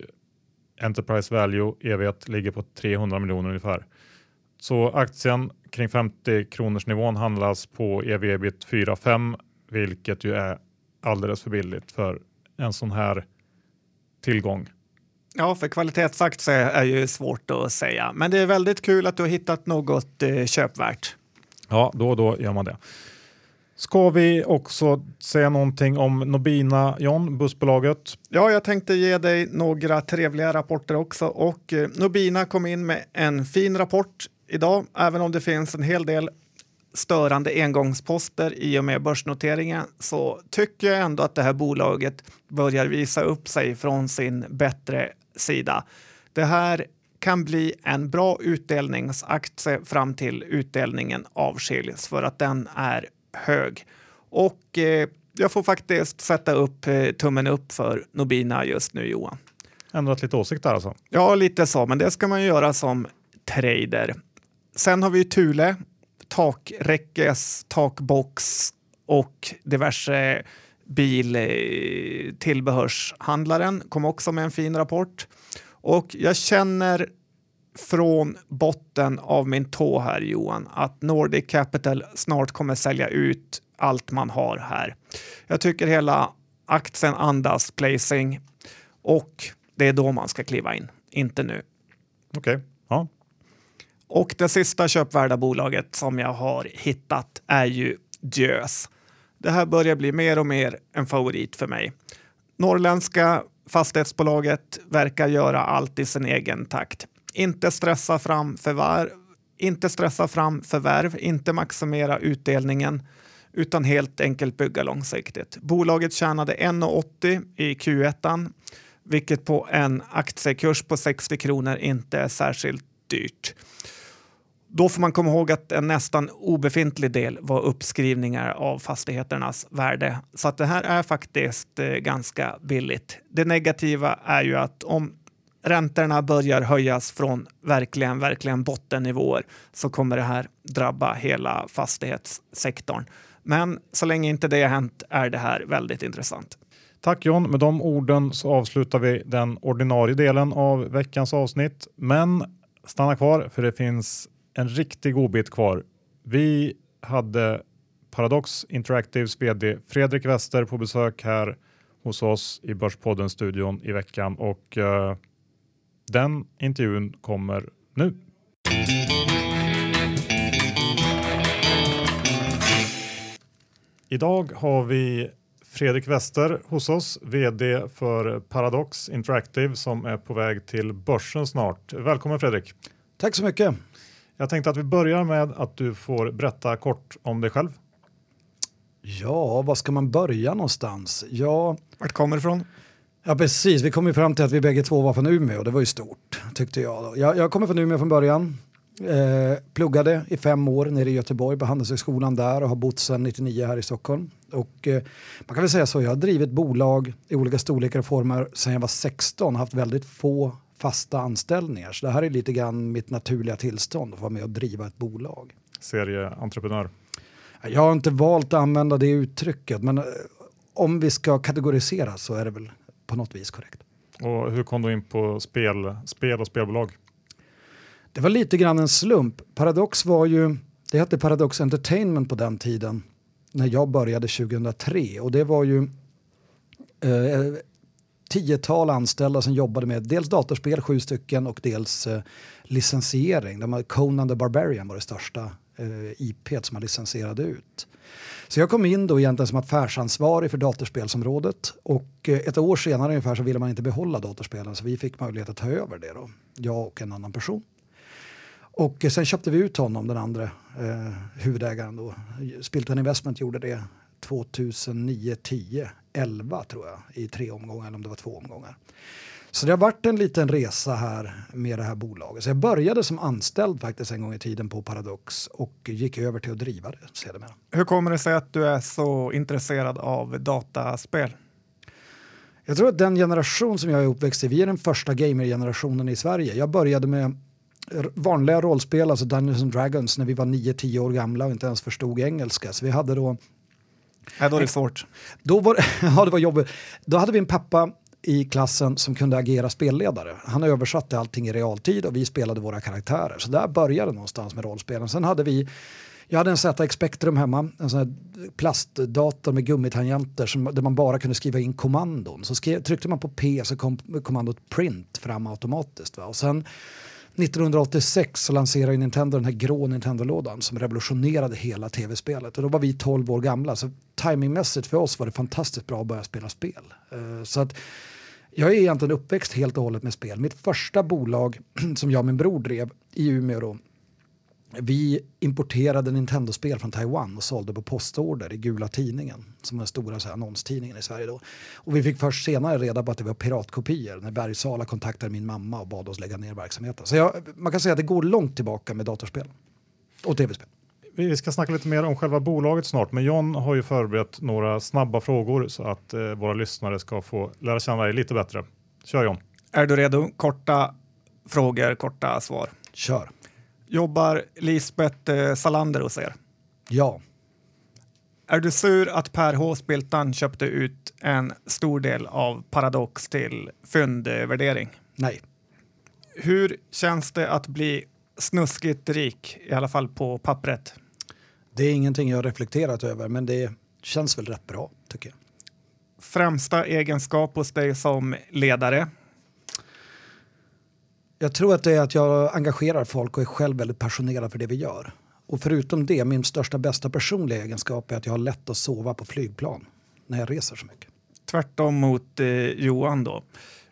[SPEAKER 1] Enterprise Value evighet ligger på 300 miljoner ungefär. Så aktien kring 50 kronors nivån handlas på ev ebit 4-5 vilket ju är alldeles för billigt för en sån här tillgång.
[SPEAKER 2] Ja, för kvalitetsaktier är ju svårt att säga, men det är väldigt kul att du har hittat något eh, köpvärt.
[SPEAKER 1] Ja, då och då gör man det. Ska vi också säga någonting om Nobina, John, bussbolaget?
[SPEAKER 2] Ja, jag tänkte ge dig några trevliga rapporter också och eh, Nobina kom in med en fin rapport idag, även om det finns en hel del störande engångsposter i och med börsnoteringen så tycker jag ändå att det här bolaget börjar visa upp sig från sin bättre sida. Det här kan bli en bra utdelningsaktie fram till utdelningen avskiljs för att den är hög. Och eh, jag får faktiskt sätta upp eh, tummen upp för Nobina just nu Johan.
[SPEAKER 1] Ändrat lite åsikt där alltså?
[SPEAKER 2] Ja, lite så, men det ska man ju göra som trader. Sen har vi Thule takräckes, takbox och diverse biltillbehörshandlaren kom också med en fin rapport. Och jag känner från botten av min tå här Johan att Nordic Capital snart kommer sälja ut allt man har här. Jag tycker hela aktien andas placing och det är då man ska kliva in, inte nu.
[SPEAKER 1] Okej, okay. ja.
[SPEAKER 2] Och det sista köpvärda bolaget som jag har hittat är ju Djös. Det här börjar bli mer och mer en favorit för mig. Norrländska fastighetsbolaget verkar göra allt i sin egen takt. Inte stressa fram förvärv, inte stressa fram förvärv, inte maximera utdelningen utan helt enkelt bygga långsiktigt. Bolaget tjänade 1,80 i Q1, vilket på en aktiekurs på 60 kronor inte är särskilt dyrt. Då får man komma ihåg att en nästan obefintlig del var uppskrivningar av fastigheternas värde. Så att det här är faktiskt eh, ganska billigt. Det negativa är ju att om räntorna börjar höjas från verkligen, verkligen bottennivåer så kommer det här drabba hela fastighetssektorn. Men så länge inte det har hänt är det här väldigt intressant.
[SPEAKER 1] Tack John. Med de orden så avslutar vi den ordinarie delen av veckans avsnitt. Men stanna kvar för det finns en riktig godbit kvar. Vi hade Paradox Interactives vd Fredrik Wester på besök här hos oss i Börspodden-studion i veckan och uh, den intervjun kommer nu. Idag har vi Fredrik Wester hos oss, vd för Paradox Interactive som är på väg till börsen snart. Välkommen Fredrik!
[SPEAKER 3] Tack så mycket!
[SPEAKER 1] Jag tänkte att vi börjar med att du får berätta kort om dig själv.
[SPEAKER 3] Ja, var ska man börja någonstans? Ja,
[SPEAKER 2] Vart kommer du ifrån?
[SPEAKER 3] Ja, precis. Vi kom ju fram till att vi bägge två var från Umeå. Det var ju stort, tyckte jag. Jag, jag kommer från Umeå från början. Eh, pluggade i fem år nere i Göteborg på Handelshögskolan där och har bott sedan 99 här i Stockholm. Och, eh, man kan väl säga så, jag har drivit bolag i olika storlekar och former sedan jag var 16 och haft väldigt få fasta anställningar. Så det här är lite grann mitt naturliga tillstånd att vara med och driva ett bolag.
[SPEAKER 1] Serieentreprenör?
[SPEAKER 3] Jag har inte valt att använda det uttrycket, men eh, om vi ska kategorisera så är det väl på något vis korrekt.
[SPEAKER 1] Och hur kom du in på spel, spel och spelbolag?
[SPEAKER 3] Det var lite grann en slump. Paradox var ju, det hette Paradox Entertainment på den tiden när jag började 2003 och det var ju eh, tiotal anställda som jobbade med dels datorspel, sju stycken, och dels eh, licensiering. De Conan the Barbarian var det största eh, IP som man licensierade ut. Så jag kom in då egentligen som affärsansvarig för datorspelsområdet och eh, ett år senare ungefär så ville man inte behålla datorspelen så vi fick möjlighet att ta över det då, jag och en annan person. Och eh, sen köpte vi ut honom, den andra eh, huvudägaren då. Spilton Investment gjorde det 2009, 10, 11 tror jag i tre omgångar eller om det var två omgångar. Så det har varit en liten resa här med det här bolaget. Så jag började som anställd faktiskt en gång i tiden på Paradox och gick över till att driva det sedermera.
[SPEAKER 2] Hur kommer det sig att du är så intresserad av dataspel?
[SPEAKER 3] Jag tror att den generation som jag är uppväxt i, vi är den första gamergenerationen i Sverige. Jag började med vanliga rollspel, alltså Dungeons and Dragons, när vi var 9-10 år gamla och inte ens förstod engelska. Så vi hade då...
[SPEAKER 2] Ja, då är det svårt.
[SPEAKER 3] Då var, ja, det var jobbigt. Då hade vi en pappa i klassen som kunde agera spelledare. Han översatte allting i realtid och vi spelade våra karaktärer. Så där började någonstans med rollspelen. Sen hade vi jag hade en ZX Spectrum hemma, en sån här plastdator med gummitangenter som, där man bara kunde skriva in kommandon. Så skrev, tryckte man på P så kom kommandot print fram automatiskt. Va? Och sen 1986 så lanserade Nintendo den här grå Nintendo-lådan som revolutionerade hela tv-spelet. Och då var vi 12 år gamla, så timingmässigt för oss var det fantastiskt bra att börja spela spel. Uh, så att jag är egentligen uppväxt helt och hållet med spel. Mitt första bolag som jag och min bror drev i Umeå då, vi importerade Nintendo-spel från Taiwan och sålde på postorder i Gula Tidningen som var den stora så här, annonstidningen i Sverige då. Och vi fick först senare reda på att det var piratkopior när Bergsala kontaktade min mamma och bad oss lägga ner verksamheten. Så jag, man kan säga att det går långt tillbaka med datorspel och tv-spel.
[SPEAKER 1] Vi ska snacka lite mer om själva bolaget snart, men John har ju förberett några snabba frågor så att eh, våra lyssnare ska få lära känna dig lite bättre. Kör John!
[SPEAKER 2] Är du redo? Korta frågor, korta svar.
[SPEAKER 3] Kör!
[SPEAKER 2] Jobbar Lisbeth eh, Salander hos er?
[SPEAKER 3] Ja.
[SPEAKER 2] Är du sur att Per H. Spiltan köpte ut en stor del av Paradox till fyndvärdering?
[SPEAKER 3] Nej.
[SPEAKER 2] Hur känns det att bli snuskigt rik, i alla fall på pappret?
[SPEAKER 3] Det är ingenting jag har reflekterat över, men det känns väl rätt bra tycker jag.
[SPEAKER 2] Främsta egenskap hos dig som ledare?
[SPEAKER 3] Jag tror att det är att jag engagerar folk och är själv väldigt passionerad för det vi gör. Och förutom det, min största bästa personliga egenskap är att jag har lätt att sova på flygplan när jag reser så mycket.
[SPEAKER 2] Tvärtom mot eh, Johan då.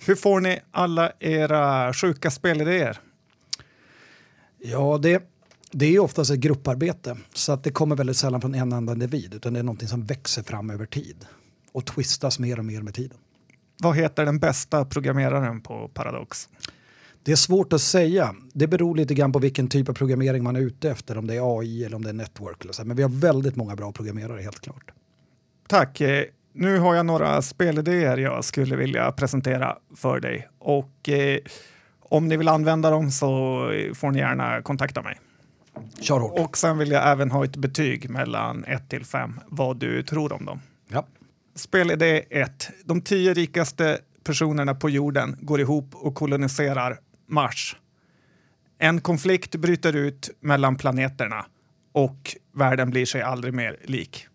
[SPEAKER 2] Hur får ni alla era sjuka spelidéer?
[SPEAKER 3] Ja, det, det är oftast ett grupparbete så att det kommer väldigt sällan från en enda individ utan det är någonting som växer fram över tid och twistas mer och mer med tiden.
[SPEAKER 2] Vad heter den bästa programmeraren på Paradox?
[SPEAKER 3] Det är svårt att säga. Det beror lite grann på vilken typ av programmering man är ute efter, om det är AI eller om det är network. Eller så. Men vi har väldigt många bra programmerare, helt klart.
[SPEAKER 2] Tack. Eh, nu har jag några spelidéer jag skulle vilja presentera för dig. Och eh, om ni vill använda dem så får ni gärna kontakta mig.
[SPEAKER 3] Kör hårt.
[SPEAKER 2] Och sen vill jag även ha ett betyg mellan 1 till 5, vad du tror om dem.
[SPEAKER 3] Ja.
[SPEAKER 2] Spelidé 1. De tio rikaste personerna på jorden går ihop och koloniserar Mars. En konflikt bryter ut mellan planeterna och världen blir sig aldrig mer lik.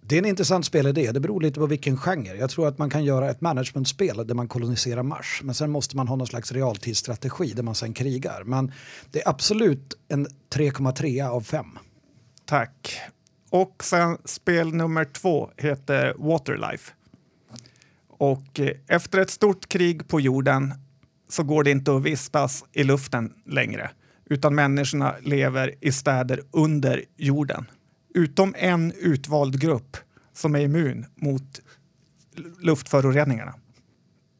[SPEAKER 3] Det är en intressant spelidé. Det beror lite på vilken genre. Jag tror att man kan göra ett managementspel där man koloniserar Mars. Men sen måste man ha någon slags realtidsstrategi där man sen krigar. Men det är absolut en 3,3 av 5.
[SPEAKER 2] Tack. Och sen spel nummer två heter Waterlife. Och eh, efter ett stort krig på jorden så går det inte att vistas i luften längre, utan människorna lever i städer under jorden. Utom en utvald grupp som är immun mot luftföroreningarna.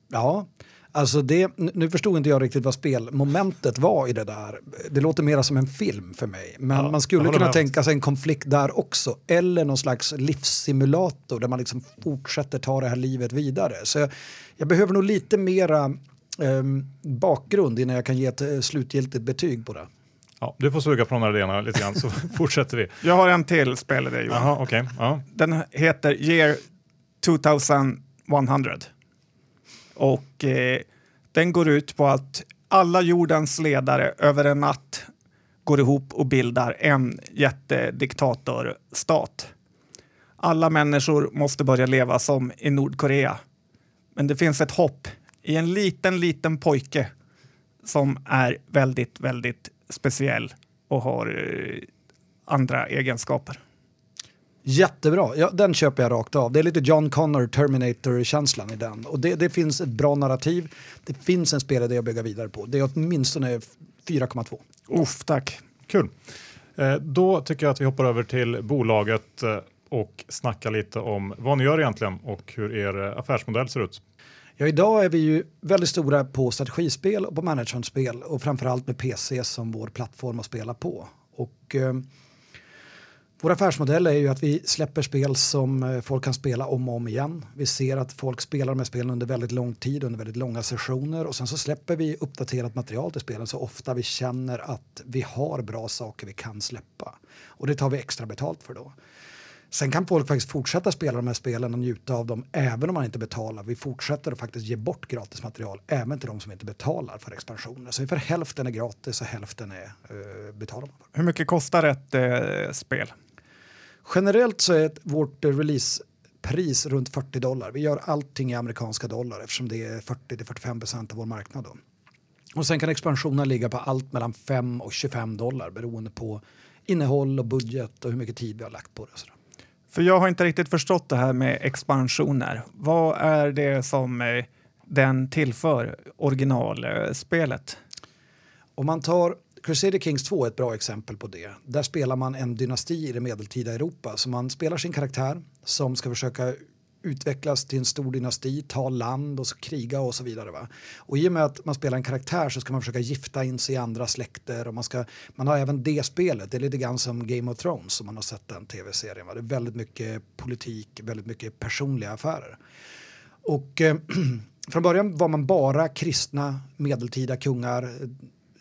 [SPEAKER 3] Ja, alltså det, nu förstod inte jag riktigt vad spelmomentet var i det där. Det låter mer som en film för mig. Men
[SPEAKER 1] Ja,
[SPEAKER 3] man skulle kunna
[SPEAKER 1] med.
[SPEAKER 3] tänka sig en konflikt där också. Eller någon slags livssimulator där man liksom fortsätter ta det här livet vidare. Så jag, jag behöver nog lite mera bakgrund innan jag kan ge ett eh, slutgiltigt betyg på det.
[SPEAKER 1] Ja, du får suga på de här idéerna lite grann så fortsätter vi.
[SPEAKER 2] Jag har en till spelidé Johan.
[SPEAKER 1] Jaha, okej. Ja.
[SPEAKER 2] Den heter Year 2100. Och eh, den går ut på att alla jordens ledare över en natt går ihop och bildar en jättediktatorstat. Alla människor måste börja leva som i Nordkorea. Men det finns ett hopp i en liten, liten pojke som är väldigt, väldigt speciell och har eh, andra egenskaper.
[SPEAKER 3] Jättebra, ja, den köper jag rakt av. Det är lite John Connor, Terminator-känslan i den. Och det, det finns ett bra narrativ, det finns en spelidé att bygga vidare på. Det är åtminstone 4,2.
[SPEAKER 2] Uff, tack.
[SPEAKER 1] Kul. Eh, då tycker jag att vi hoppar över till bolaget eh, och snackar lite om vad ni gör egentligen och hur er affärsmodell ser ut.
[SPEAKER 3] Ja, idag är vi ju väldigt stora på strategispel och på managementspel och framförallt med PC som vår plattform att spela på. Och, eh, vår affärsmodell är ju att vi släpper spel som eh, folk kan spela om och om igen. Vi ser att folk spelar de här spelen under väldigt lång tid, under väldigt långa sessioner och sen så släpper vi uppdaterat material till spelen så ofta vi känner att vi har bra saker vi kan släppa. Och det tar vi extra betalt för då. Sen kan folk faktiskt fortsätta spela de här spelen och njuta av dem även om man inte betalar. Vi fortsätter att faktiskt ge bort gratis material även till de som inte betalar för expansioner. Så ungefär hälften är gratis och hälften är eh, betalar man för.
[SPEAKER 2] Hur mycket kostar ett eh, spel?
[SPEAKER 3] Generellt så är ett, vårt eh, releasepris runt 40 dollar. Vi gör allting i amerikanska dollar eftersom det är 40-45 procent av vår marknad. Då. Och sen kan expansionen ligga på allt mellan 5 och 25 dollar beroende på innehåll och budget och hur mycket tid vi har lagt på det.
[SPEAKER 2] För jag har inte riktigt förstått det här med expansioner. Vad är det som eh, den tillför originalspelet?
[SPEAKER 3] Om man tar Crusader Kings 2 är ett bra exempel på det. Där spelar man en dynasti i det medeltida Europa. Så man spelar sin karaktär som ska försöka utvecklas till en stor dynasti, ta land och så kriga och så vidare. Va? Och i och med att man spelar en karaktär så ska man försöka gifta in sig i andra släkter och man, ska, man har även det spelet. Det är lite grann som Game of Thrones som man har sett den tv-serien. Va? Det är väldigt mycket politik, väldigt mycket personliga affärer. Och eh, från början var man bara kristna medeltida kungar, eh,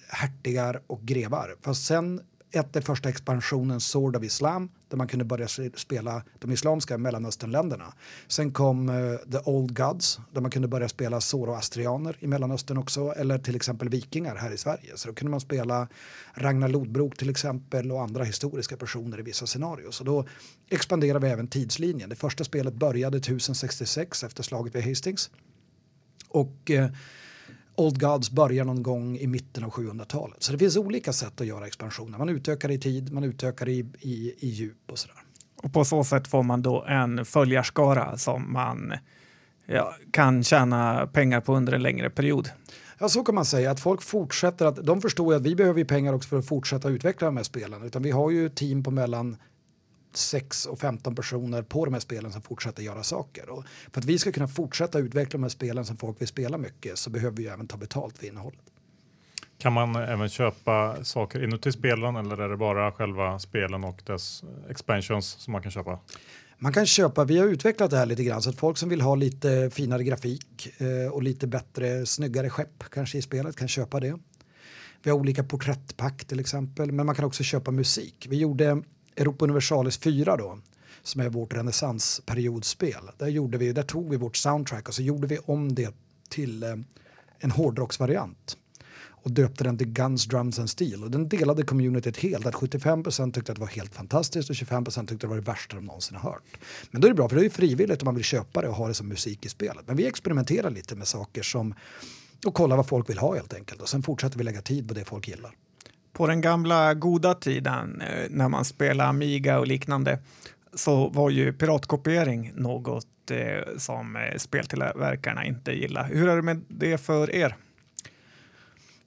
[SPEAKER 3] hertigar och grevar. Fast sen ett är första expansionen Sword of Islam där man kunde börja spela de islamska Mellanösternländerna. Sen kom uh, The Old Gods där man kunde börja spela zoroastrianer i Mellanöstern också eller till exempel vikingar här i Sverige. Så då kunde man spela Ragnar Lodbrok till exempel och andra historiska personer i vissa scenarier. Så då expanderade vi även tidslinjen. Det första spelet började 1066 efter slaget vid Hastings. Och uh, Old Gods börjar någon gång i mitten av 700-talet. Så det finns olika sätt att göra expansioner. Man utökar i tid, man utökar i, i, i djup och sådär.
[SPEAKER 2] Och på så sätt får man då en följarskara som man ja, kan tjäna pengar på under en längre period.
[SPEAKER 3] Ja, så kan man säga. Att folk fortsätter att, de förstår ju att vi behöver pengar också för att fortsätta utveckla de här spelen. Utan vi har ju team på mellan 6 och 15 personer på de här spelen som fortsätter göra saker. Och för att vi ska kunna fortsätta utveckla de här spelen som folk vill spela mycket så behöver vi även ta betalt för innehållet.
[SPEAKER 1] Kan man även köpa saker inuti spelen eller är det bara själva spelen och dess expansions som man kan köpa?
[SPEAKER 3] Man kan köpa, vi har utvecklat det här lite grann så att folk som vill ha lite finare grafik eh, och lite bättre, snyggare skepp kanske i spelet kan köpa det. Vi har olika porträttpack till exempel, men man kan också köpa musik. Vi gjorde Europa Universalis 4 då, som är vårt renässansperiodspel. Där, gjorde vi, där tog vi vårt soundtrack och så gjorde vi om det till eh, en hårdrocksvariant och döpte den till Guns, Drums and Steel. Och den delade communityt helt. Att 75% tyckte att det var helt fantastiskt och 25 tyckte att det var det värsta de någonsin har hört. Men då är det bra för det är frivilligt om man vill köpa det och ha det som musik i spelet. Men vi experimenterar lite med saker som och kollar vad folk vill ha helt enkelt. Och sen fortsätter vi lägga tid på det folk gillar.
[SPEAKER 2] På den gamla goda tiden eh, när man spelade Amiga och liknande så var ju piratkopiering något eh, som eh, speltillverkarna inte gillar. Hur är det med det för er?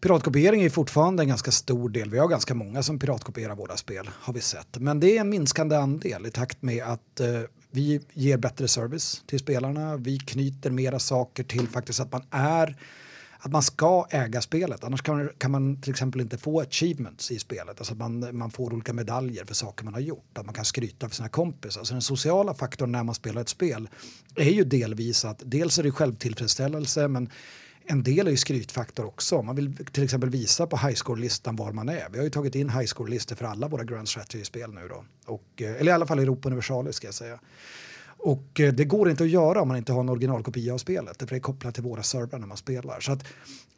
[SPEAKER 3] Piratkopiering är fortfarande en ganska stor del. Vi har ganska många som piratkopierar våra spel har vi sett. Men det är en minskande andel i takt med att eh, vi ger bättre service till spelarna. Vi knyter mera saker till faktiskt att man är att man ska äga spelet. Annars kan kan man till exempel inte få achievements i spelet. Alltså att man, man får olika medaljer för saker man har gjort. Att man kan skryta för sina kompisar. Alltså den sociala faktorn när man spelar ett spel är ju delvis att dels är det självtillfredsställelse men en del är ju skrytfaktor också. Man vill till exempel visa på highscore-listan var man är. Vi har ju tagit in highscore-listor för alla våra Grand Strategy-spel nu då. Och, eh, eller i alla fall Europa Universalis ska jag säga. Och eh, det går inte att göra om man inte har en originalkopia av spelet. För det är kopplat till våra servrar när man spelar. Så att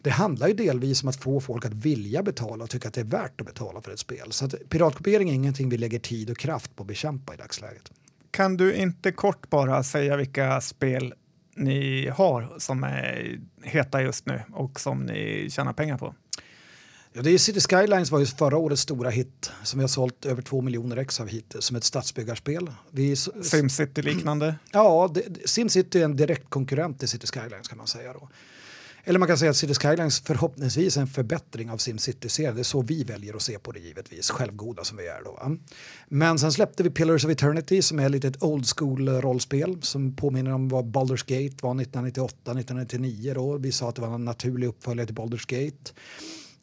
[SPEAKER 3] det handlar ju delvis om att få folk att vilja betala och tycka att det är värt att betala för ett spel. Så att piratkopiering är ingenting vi lägger tid och kraft på att bekämpa i dagsläget.
[SPEAKER 2] Kan du inte kort bara säga vilka spel ni har som är heta just nu och som ni tjänar pengar på?
[SPEAKER 3] Ja, det är City Skylines var ju förra årets stora hit som vi har sålt över två miljoner ex av hittills som ett stadsbyggarspel. Vi,
[SPEAKER 2] Simcity liknande?
[SPEAKER 3] Ja, det, Simcity är en direkt konkurrent till City Skylines kan man säga då. Eller man kan säga att City Skylines förhoppningsvis är en förbättring av SimCity-serien. Det är så vi väljer att se på det givetvis, självgoda som vi är då. Men sen släppte vi Pillars of Eternity som är lite ett old school rollspel som påminner om vad Baldur's Gate var 1998, 1999 då. Vi sa att det var en naturlig uppföljare till Baldur's Gate.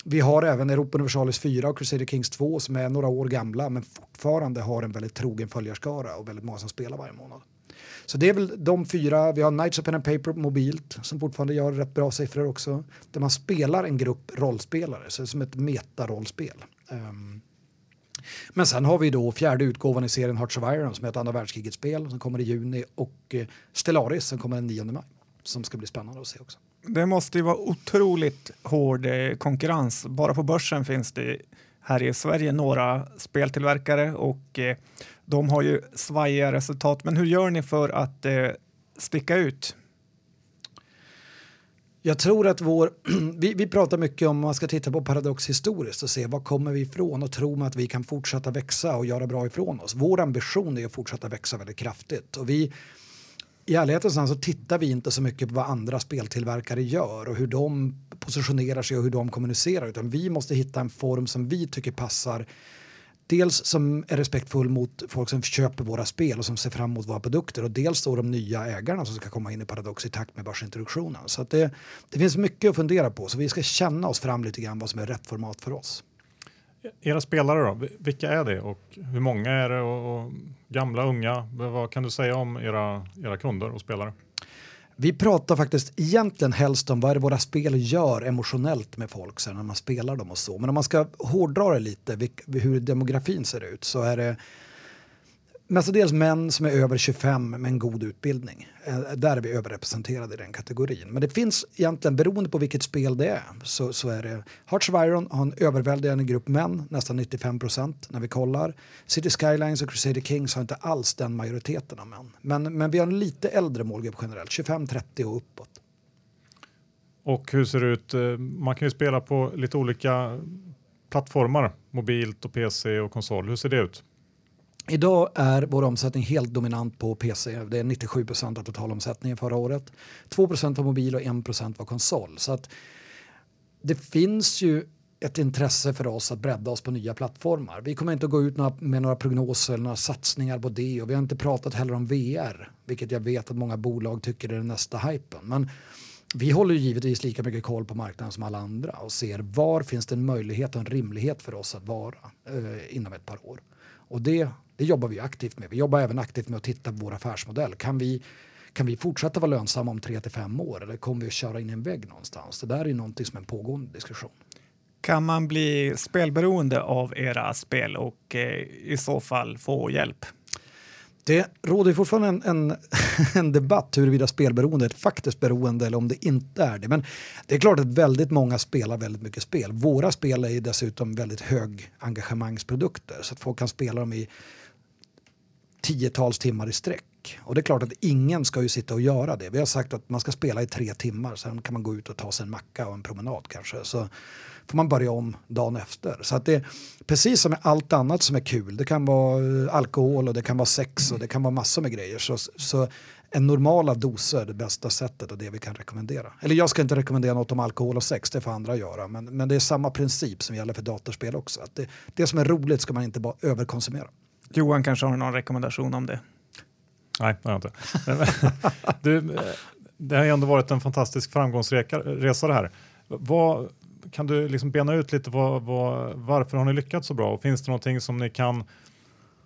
[SPEAKER 3] Vi har även Europa Universalis 4 och Crusader Kings 2 som är några år gamla men fortfarande har en väldigt trogen följarskara och väldigt många som spelar varje månad. Så det är väl de fyra. Vi har Knights of Pen and Paper mobilt som fortfarande gör rätt bra siffror också. Där man spelar en grupp rollspelare, så det är som ett metarollspel. Um, men sen har vi då fjärde utgåvan i serien Hearts of Iron som är ett andra världskrigets spel som kommer i juni och eh, Stellaris som kommer den 9 maj som ska bli spännande att se också.
[SPEAKER 2] Det måste ju vara otroligt hård eh, konkurrens. Bara på börsen finns det här i Sverige några speltillverkare och eh, de har ju svajiga resultat. Men hur gör ni för att eh, sticka ut?
[SPEAKER 3] Jag tror att vår, vi, vi pratar mycket om man ska titta på Paradox historiskt och se var kommer vi ifrån och tro att vi kan fortsätta växa och göra bra ifrån oss. Vår ambition är att fortsätta växa väldigt kraftigt och vi i ärlighetens namn så tittar vi inte så mycket på vad andra speltillverkare gör och hur de positionerar sig och hur de kommunicerar utan vi måste hitta en form som vi tycker passar dels som är respektfull mot folk som köper våra spel och som ser fram emot våra produkter och dels då de nya ägarna som ska komma in i Paradox i takt med börsintroduktionen. Så det, det finns mycket att fundera på så vi ska känna oss fram lite grann vad som är rätt format för oss.
[SPEAKER 1] Era spelare då, vilka är det och hur många är det och, och gamla, unga? Vad kan du säga om era, era kunder och spelare?
[SPEAKER 3] Vi pratar faktiskt egentligen helst om vad är det våra spel gör emotionellt med folk sen när man spelar dem och så. Men om man ska hårdra det lite, hur demografin ser ut, så är det Alltså, mestadels män som är över 25 med en god utbildning. Eh, där är vi överrepresenterade i den kategorin. Men det finns egentligen, beroende på vilket spel det är, så, så är det Hearts of Iron har en överväldigande grupp män, nästan 95 procent när vi kollar. City Skylines och Crusader Kings har inte alls den majoriteten av män. Men, men vi har en lite äldre målgrupp generellt, 25-30 och uppåt.
[SPEAKER 1] Och hur ser det ut? Eh, man kan ju spela på lite olika plattformar, mobilt och PC och konsol. Hur ser det ut?
[SPEAKER 3] Idag är vår omsättning helt dominant på PC. Det är 97 procent av totalomsättningen förra året. 2 procent var mobil och 1 procent var konsol. Så att det finns ju ett intresse för oss att bredda oss på nya plattformar. Vi kommer inte att gå ut med några prognoser eller några satsningar på det och vi har inte pratat heller om VR, vilket jag vet att många bolag tycker är den nästa hypen. Men vi håller givetvis lika mycket koll på marknaden som alla andra och ser var finns det en möjlighet och en rimlighet för oss att vara eh, inom ett par år. Och det det jobbar vi aktivt med. Vi jobbar även aktivt med att titta på vår affärsmodell. Kan vi, kan vi fortsätta vara lönsamma om tre till fem år eller kommer vi att köra in i en vägg någonstans? Det där är någonting som är en pågående diskussion.
[SPEAKER 2] Kan man bli spelberoende av era spel och eh, i så fall få hjälp?
[SPEAKER 3] Det råder fortfarande en, en, en, debatt huruvida spelberoende är ett faktiskt beroende eller om det inte är det. Men det är klart att väldigt många spelar väldigt mycket spel. Våra spel är dessutom väldigt hög engagemangsprodukter så att folk kan spela dem i tiotals timmar i sträck. Och det är klart att ingen ska ju sitta och göra det. Vi har sagt att man ska spela i tre timmar, sen kan man gå ut och ta sig en macka och en promenad kanske. Så får man börja om dagen efter. Så att det är precis som med allt annat som är kul, det kan vara eh, alkohol och det kan vara sex och det kan vara massor med grejer. Så, så en normala doser är det bästa sättet och det vi kan rekommendera. Eller jag ska inte rekommendera något om alkohol och sex, det får andra göra. Men, men det är samma princip som gäller för datorspel också. Att det, det som är roligt ska man inte bara överkonsumera.
[SPEAKER 2] Johan kanske har någon rekommendation om det?
[SPEAKER 1] Nej, det har jag inte. du, det har ändå varit en fantastisk framgångsresa det här. Vad, kan du liksom bena ut lite vad, vad, varför har ni lyckats så bra? Och finns det någonting som ni kan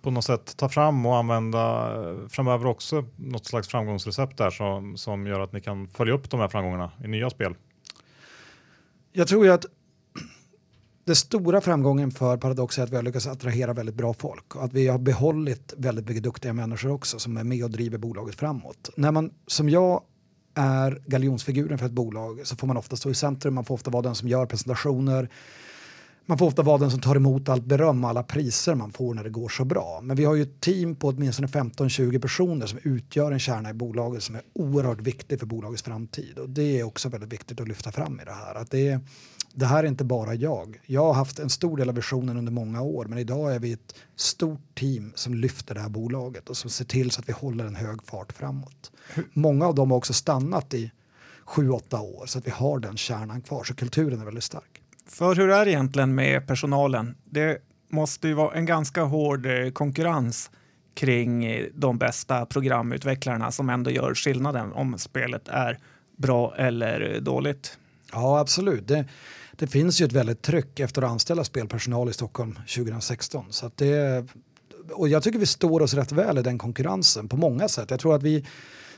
[SPEAKER 1] på något sätt ta fram och använda framöver också? Något slags framgångsrecept där som, som gör att ni kan följa upp de här framgångarna i nya spel?
[SPEAKER 3] Jag tror ju att den stora framgången för Paradox är att vi har lyckats attrahera väldigt bra folk och att vi har behållit väldigt mycket duktiga människor också som är med och driver bolaget framåt. När man som jag är galjonsfiguren för ett bolag så får man ofta stå i centrum, man får ofta vara den som gör presentationer, man får ofta vara den som tar emot allt beröm och alla priser man får när det går så bra. Men vi har ju ett team på åtminstone 15-20 personer som utgör en kärna i bolaget som är oerhört viktig för bolagets framtid. Och det är också väldigt viktigt att lyfta fram i det här. Att det är, det här är inte bara jag. Jag har haft en stor del av visionen under många år men idag är vi ett stort team som lyfter det här bolaget och som ser till så att vi håller en hög fart framåt. Många av dem har också stannat i sju, åtta år så att vi har den kärnan kvar så kulturen är väldigt stark.
[SPEAKER 2] För hur är det egentligen med personalen? Det måste ju vara en ganska hård eh, konkurrens kring eh, de bästa programutvecklarna som ändå gör skillnaden om spelet är bra eller dåligt.
[SPEAKER 3] Ja, absolut. Det, det finns ju ett väldigt tryck efter att anställa spelpersonal i Stockholm 2016. Så att det, och jag tycker vi står oss rätt väl i den konkurrensen på många sätt. Jag tror att vi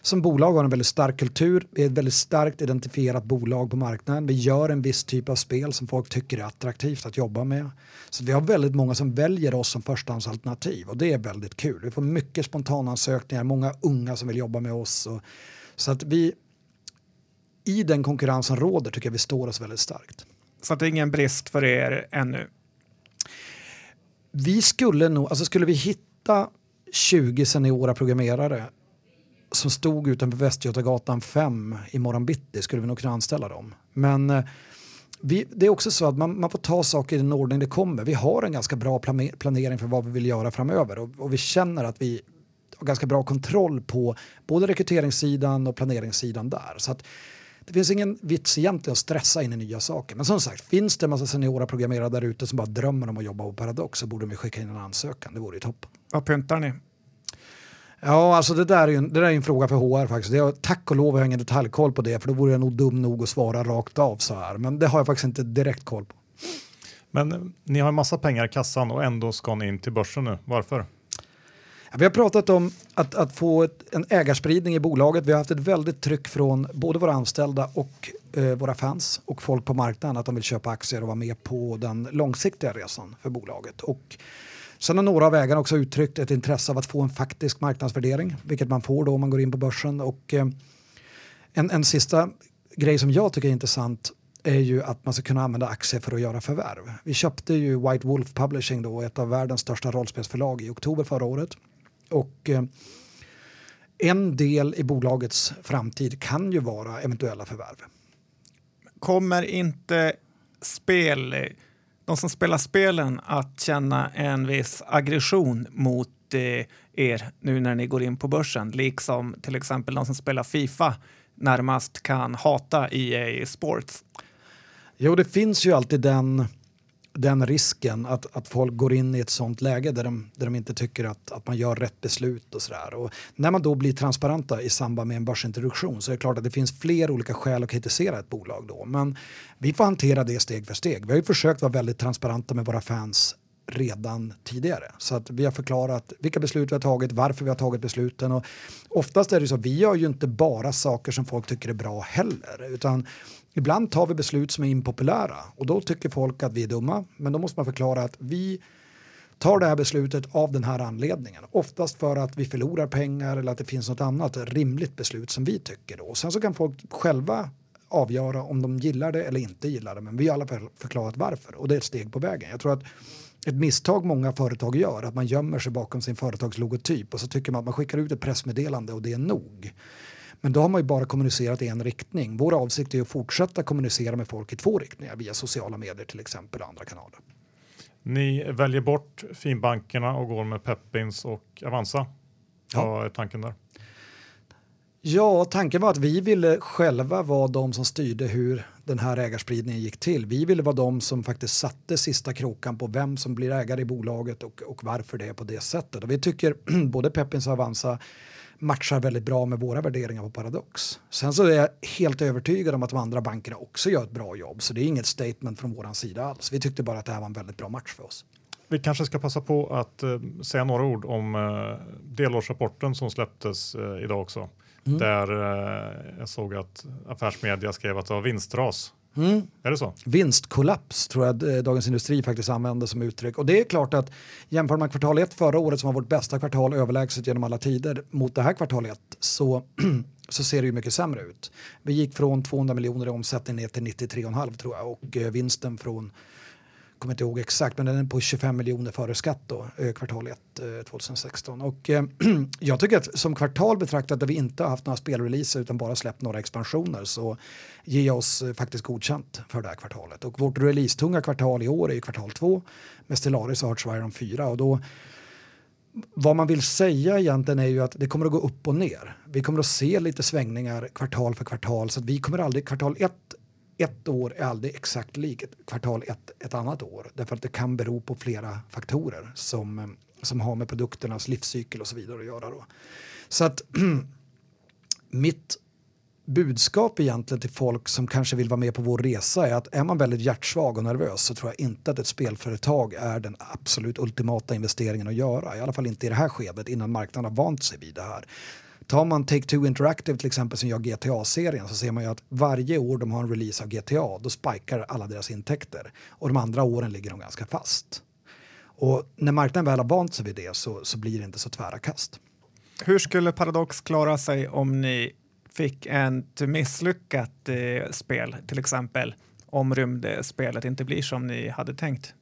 [SPEAKER 3] som bolag har en väldigt stark kultur. Vi är ett väldigt starkt identifierat bolag på marknaden. Vi gör en viss typ av spel som folk tycker är attraktivt att jobba med. Så vi har väldigt många som väljer oss som förstahandsalternativ och det är väldigt kul. Vi får mycket spontanansökningar, många unga som vill jobba med oss. Och, så att vi, i den konkurrens som råder tycker jag vi står oss väldigt starkt.
[SPEAKER 2] Så det är ingen brist för er ännu?
[SPEAKER 3] Vi skulle nog, alltså skulle vi hitta 20 seniora programmerare som stod utanför Västgötagatan 5 i morgon bitti skulle vi nog kunna anställa dem. Men eh, vi, det är också så att man, man får ta saker i den ordning det kommer. Vi har en ganska bra planering för vad vi vill göra framöver och, och vi känner att vi har ganska bra kontroll på både rekryteringssidan och planeringssidan där. Så att det finns ingen vits egentligen att stressa in i nya saker. Men som sagt, finns det en massa seniora programmerare där ute som bara drömmer om att jobba på Paradox så borde de skicka in en ansökan. Det vore ju toppen.
[SPEAKER 2] Vad pyntar ni?
[SPEAKER 3] Ja, alltså det där är ju en, det där är en fråga för HR faktiskt. Jag, tack och lov har jag ingen detaljkoll på det, för då vore jag nog dum nog att svara rakt av så här. Men det har jag faktiskt inte direkt koll på.
[SPEAKER 1] Men ni har en massa pengar i kassan och ändå ska ni in till börsen nu. Varför?
[SPEAKER 3] Vi har pratat om att, att få ett, en ägarspridning i bolaget. Vi har haft ett väldigt tryck från både våra anställda och eh, våra fans och folk på marknaden att de vill köpa aktier och vara med på den långsiktiga resan för bolaget. Och sen har några av ägarna också uttryckt ett intresse av att få en faktisk marknadsvärdering, vilket man får då om man går in på börsen. Och, eh, en, en sista grej som jag tycker är intressant är ju att man ska kunna använda aktier för att göra förvärv. Vi köpte ju White Wolf Publishing, då, ett av världens största rollspelsförlag, i oktober förra året. Och eh, en del i bolagets framtid kan ju vara eventuella förvärv.
[SPEAKER 2] Kommer inte spel, de som spelar spelen att känna en viss aggression mot eh, er nu när ni går in på börsen, liksom till exempel de som spelar Fifa närmast kan hata EA Sports?
[SPEAKER 3] Jo, det finns ju alltid den, den risken att, att folk går in i ett sånt läge där de, där de inte tycker att, att man gör rätt beslut och sådär. Och när man då blir transparenta i samband med en börsintroduktion så är det klart att det finns fler olika skäl att kritisera ett bolag då. Men vi får hantera det steg för steg. Vi har ju försökt vara väldigt transparenta med våra fans redan tidigare. Så att vi har förklarat vilka beslut vi har tagit, varför vi har tagit besluten. Och oftast är det så att vi gör ju inte bara saker som folk tycker är bra heller, utan ibland tar vi beslut som är impopulära och då tycker folk att vi är dumma. Men då måste man förklara att vi tar det här beslutet av den här anledningen. Oftast för att vi förlorar pengar eller att det finns något annat rimligt beslut som vi tycker. Då. Sen så kan folk själva avgöra om de gillar det eller inte gillar det. Men vi har i alla fall förklarat varför och det är ett steg på vägen. Jag tror att ett misstag många företag gör, att man gömmer sig bakom sin företagslogotyp och så tycker man att man skickar ut ett pressmeddelande och det är nog. Men då har man ju bara kommunicerat i en riktning. Vår avsikt är att fortsätta kommunicera med folk i två riktningar via sociala medier till exempel och andra kanaler.
[SPEAKER 1] Ni väljer bort finbankerna och går med Peppins och Avanza. Vad är tanken där?
[SPEAKER 3] Ja, tanken var att vi ville själva vara de som styrde hur den här ägarspridningen gick till. Vi ville vara de som faktiskt satte sista krokan på vem som blir ägare i bolaget och, och varför det är på det sättet. Och vi tycker både Peppins och Avanza matchar väldigt bra med våra värderingar på Paradox. Sen så är jag helt övertygad om att de andra bankerna också gör ett bra jobb, så det är inget statement från vår sida alls. Vi tyckte bara att det här var en väldigt bra match för oss.
[SPEAKER 1] Vi kanske ska passa på att uh, säga några ord om uh, delårsrapporten som släpptes uh, idag också. Mm. Där jag såg att Affärsmedia skrev att det var vinstras. Mm. Är det så?
[SPEAKER 3] Vinstkollaps tror jag eh, Dagens Industri faktiskt använder som uttryck. Och det är klart att jämför man kvartal 1 förra året som var vårt bästa kvartal överlägset genom alla tider mot det här kvartal 1 så, så ser det ju mycket sämre ut. Vi gick från 200 miljoner i omsättning ner till 93,5 tror jag och eh, vinsten från kommer inte ihåg exakt, men den är på 25 miljoner före skatt då, eh, kvartal 1 2016. Eh, och eh, jag tycker att som kvartal betraktat där vi inte har haft några spelreleaser utan bara släppt några expansioner så ger jag oss eh, faktiskt godkänt för det här kvartalet. Och vårt releasetunga kvartal i år är ju kvartal 2 med Stellaris och Hearts of Iron 4 och då vad man vill säga egentligen är ju att det kommer att gå upp och ner. Vi kommer att se lite svängningar kvartal för kvartal så att vi kommer aldrig, kvartal 1 ett år är aldrig exakt likt kvartal ett, ett annat år. Därför att det kan bero på flera faktorer som, som har med produkternas livscykel och så vidare att göra. Då. Så att mitt budskap egentligen till folk som kanske vill vara med på vår resa är att är man väldigt hjärtsvag och nervös så tror jag inte att ett spelföretag är den absolut ultimata investeringen att göra. I alla fall inte i det här skedet innan marknaden har vant sig vid det här. Tar man Take-Two Interactive till exempel som gör GTA-serien så ser man ju att varje år de har en release av GTA då spikar alla deras intäkter och de andra åren ligger de ganska fast. Och när marknaden väl har vant sig vid det så, så blir det inte så tvära kast.
[SPEAKER 2] Hur skulle Paradox klara sig om ni fick ett misslyckat eh, spel, till exempel om rymdspelet inte blir som ni hade tänkt?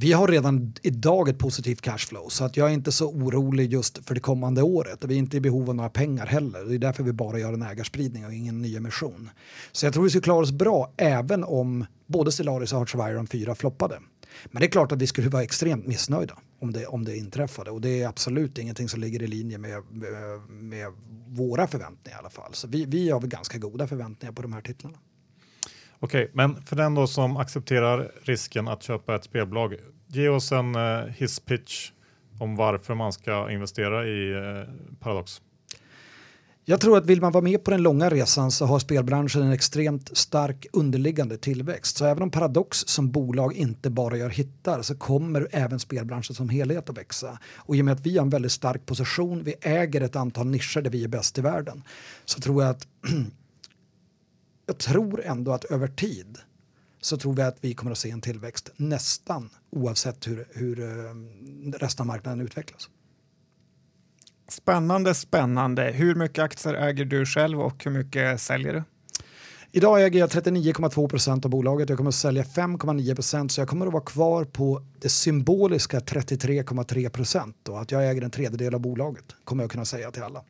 [SPEAKER 3] Vi har redan idag ett positivt cashflow så att jag är inte så orolig just för det kommande året. Vi är inte i behov av några pengar heller. Det är därför vi bara gör en ägarspridning och ingen nyemission. Så jag tror vi skulle klara oss bra även om både Stellaris och Hearts of Iron 4 floppade. Men det är klart att vi skulle vara extremt missnöjda om det, om det inträffade och det är absolut ingenting som ligger i linje med, med, med våra förväntningar i alla fall. Så vi, vi har väl ganska goda förväntningar på de här titlarna.
[SPEAKER 1] Okej, men för den då som accepterar risken att köpa ett spelbolag, ge oss en eh, uh, hisspitch om varför man ska investera i uh, Paradox.
[SPEAKER 3] Jag tror att vill man vara med på den långa resan så har spelbranschen en extremt stark underliggande tillväxt. Så även om Paradox som bolag inte bara gör hittar så kommer även spelbranschen som helhet att växa. Och i och med att vi har en väldigt stark position, vi äger ett antal nischer där vi är bäst i världen, så tror jag att jag tror ändå att över tid så tror vi att vi kommer att se en tillväxt nästan oavsett hur, hur eh, resten av marknaden utvecklas.
[SPEAKER 2] Spännande, spännande. Hur mycket aktier äger du själv och hur mycket säljer du?
[SPEAKER 3] Idag äger jag 39,2 procent av bolaget. Jag kommer att sälja 5,9 procent så jag kommer att vara kvar på det symboliska 33,3 procent. Att jag äger en tredjedel av bolaget kommer jag kunna säga till alla.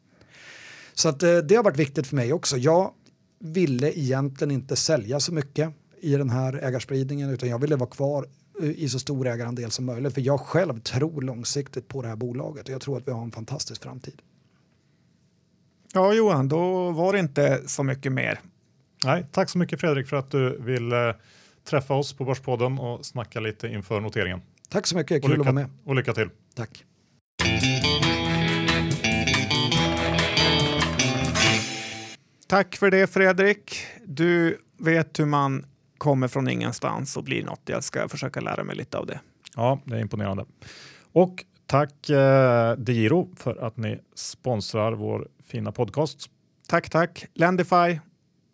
[SPEAKER 3] Så att, eh, det har varit viktigt för mig också. Jag ville egentligen inte sälja så mycket i den här ägarspridningen utan jag ville vara kvar eh, i så stor ägarandel som möjligt. För jag själv tror långsiktigt på det här bolaget och jag tror att vi har en fantastisk framtid.
[SPEAKER 2] Ja, Johan, då var det inte så mycket mer.
[SPEAKER 1] Nej, tack så mycket Fredrik för att du vill eh, träffa oss på Börspodden och snacka lite inför noteringen.
[SPEAKER 3] Tack så mycket, kul att vara med.
[SPEAKER 1] Och lycka till.
[SPEAKER 3] Tack.
[SPEAKER 2] Tack för det Fredrik. Du vet hur man kommer från ingenstans och blir något. Jag ska försöka lära mig lite av det.
[SPEAKER 1] Ja, det är imponerande. Och tack eh, DeGiro för att ni sponsrar vår fina podcast.
[SPEAKER 2] Tack, tack. Lendify.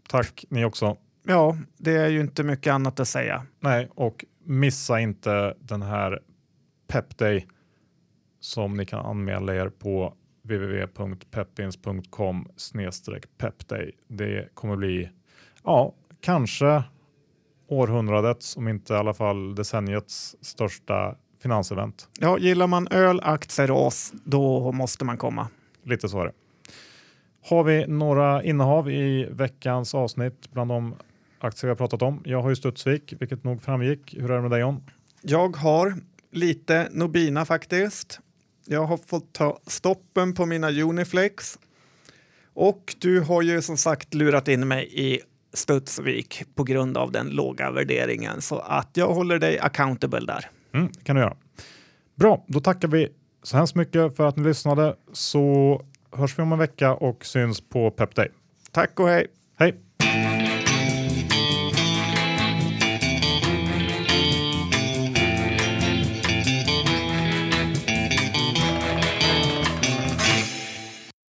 [SPEAKER 1] Tack ni också.
[SPEAKER 2] Ja, det är ju inte mycket annat att säga.
[SPEAKER 1] Nej, och missa inte den här Pepday som ni kan anmäla er på www.peppins.com pepday. Det kommer bli, ja, kanske århundradets, om inte i alla fall decenniets största finansevent.
[SPEAKER 2] Ja, gillar man öl, aktier och oss, då måste man komma.
[SPEAKER 1] Lite så är det. Har vi några innehav i veckans avsnitt bland de aktier vi har pratat om? Jag har ju Studsvik, vilket nog framgick. Hur är det med dig John?
[SPEAKER 2] Jag har lite Nobina faktiskt. Jag har fått ta stoppen på mina Uniflex. Och du har ju som sagt lurat in mig i Studsvik på grund av den låga värderingen. Så att jag håller dig accountable där.
[SPEAKER 1] Mm, kan du göra. Bra, då tackar vi så hemskt mycket för att ni lyssnade så hörs vi om en vecka och syns på Pep Day.
[SPEAKER 2] Tack och!
[SPEAKER 1] Hej!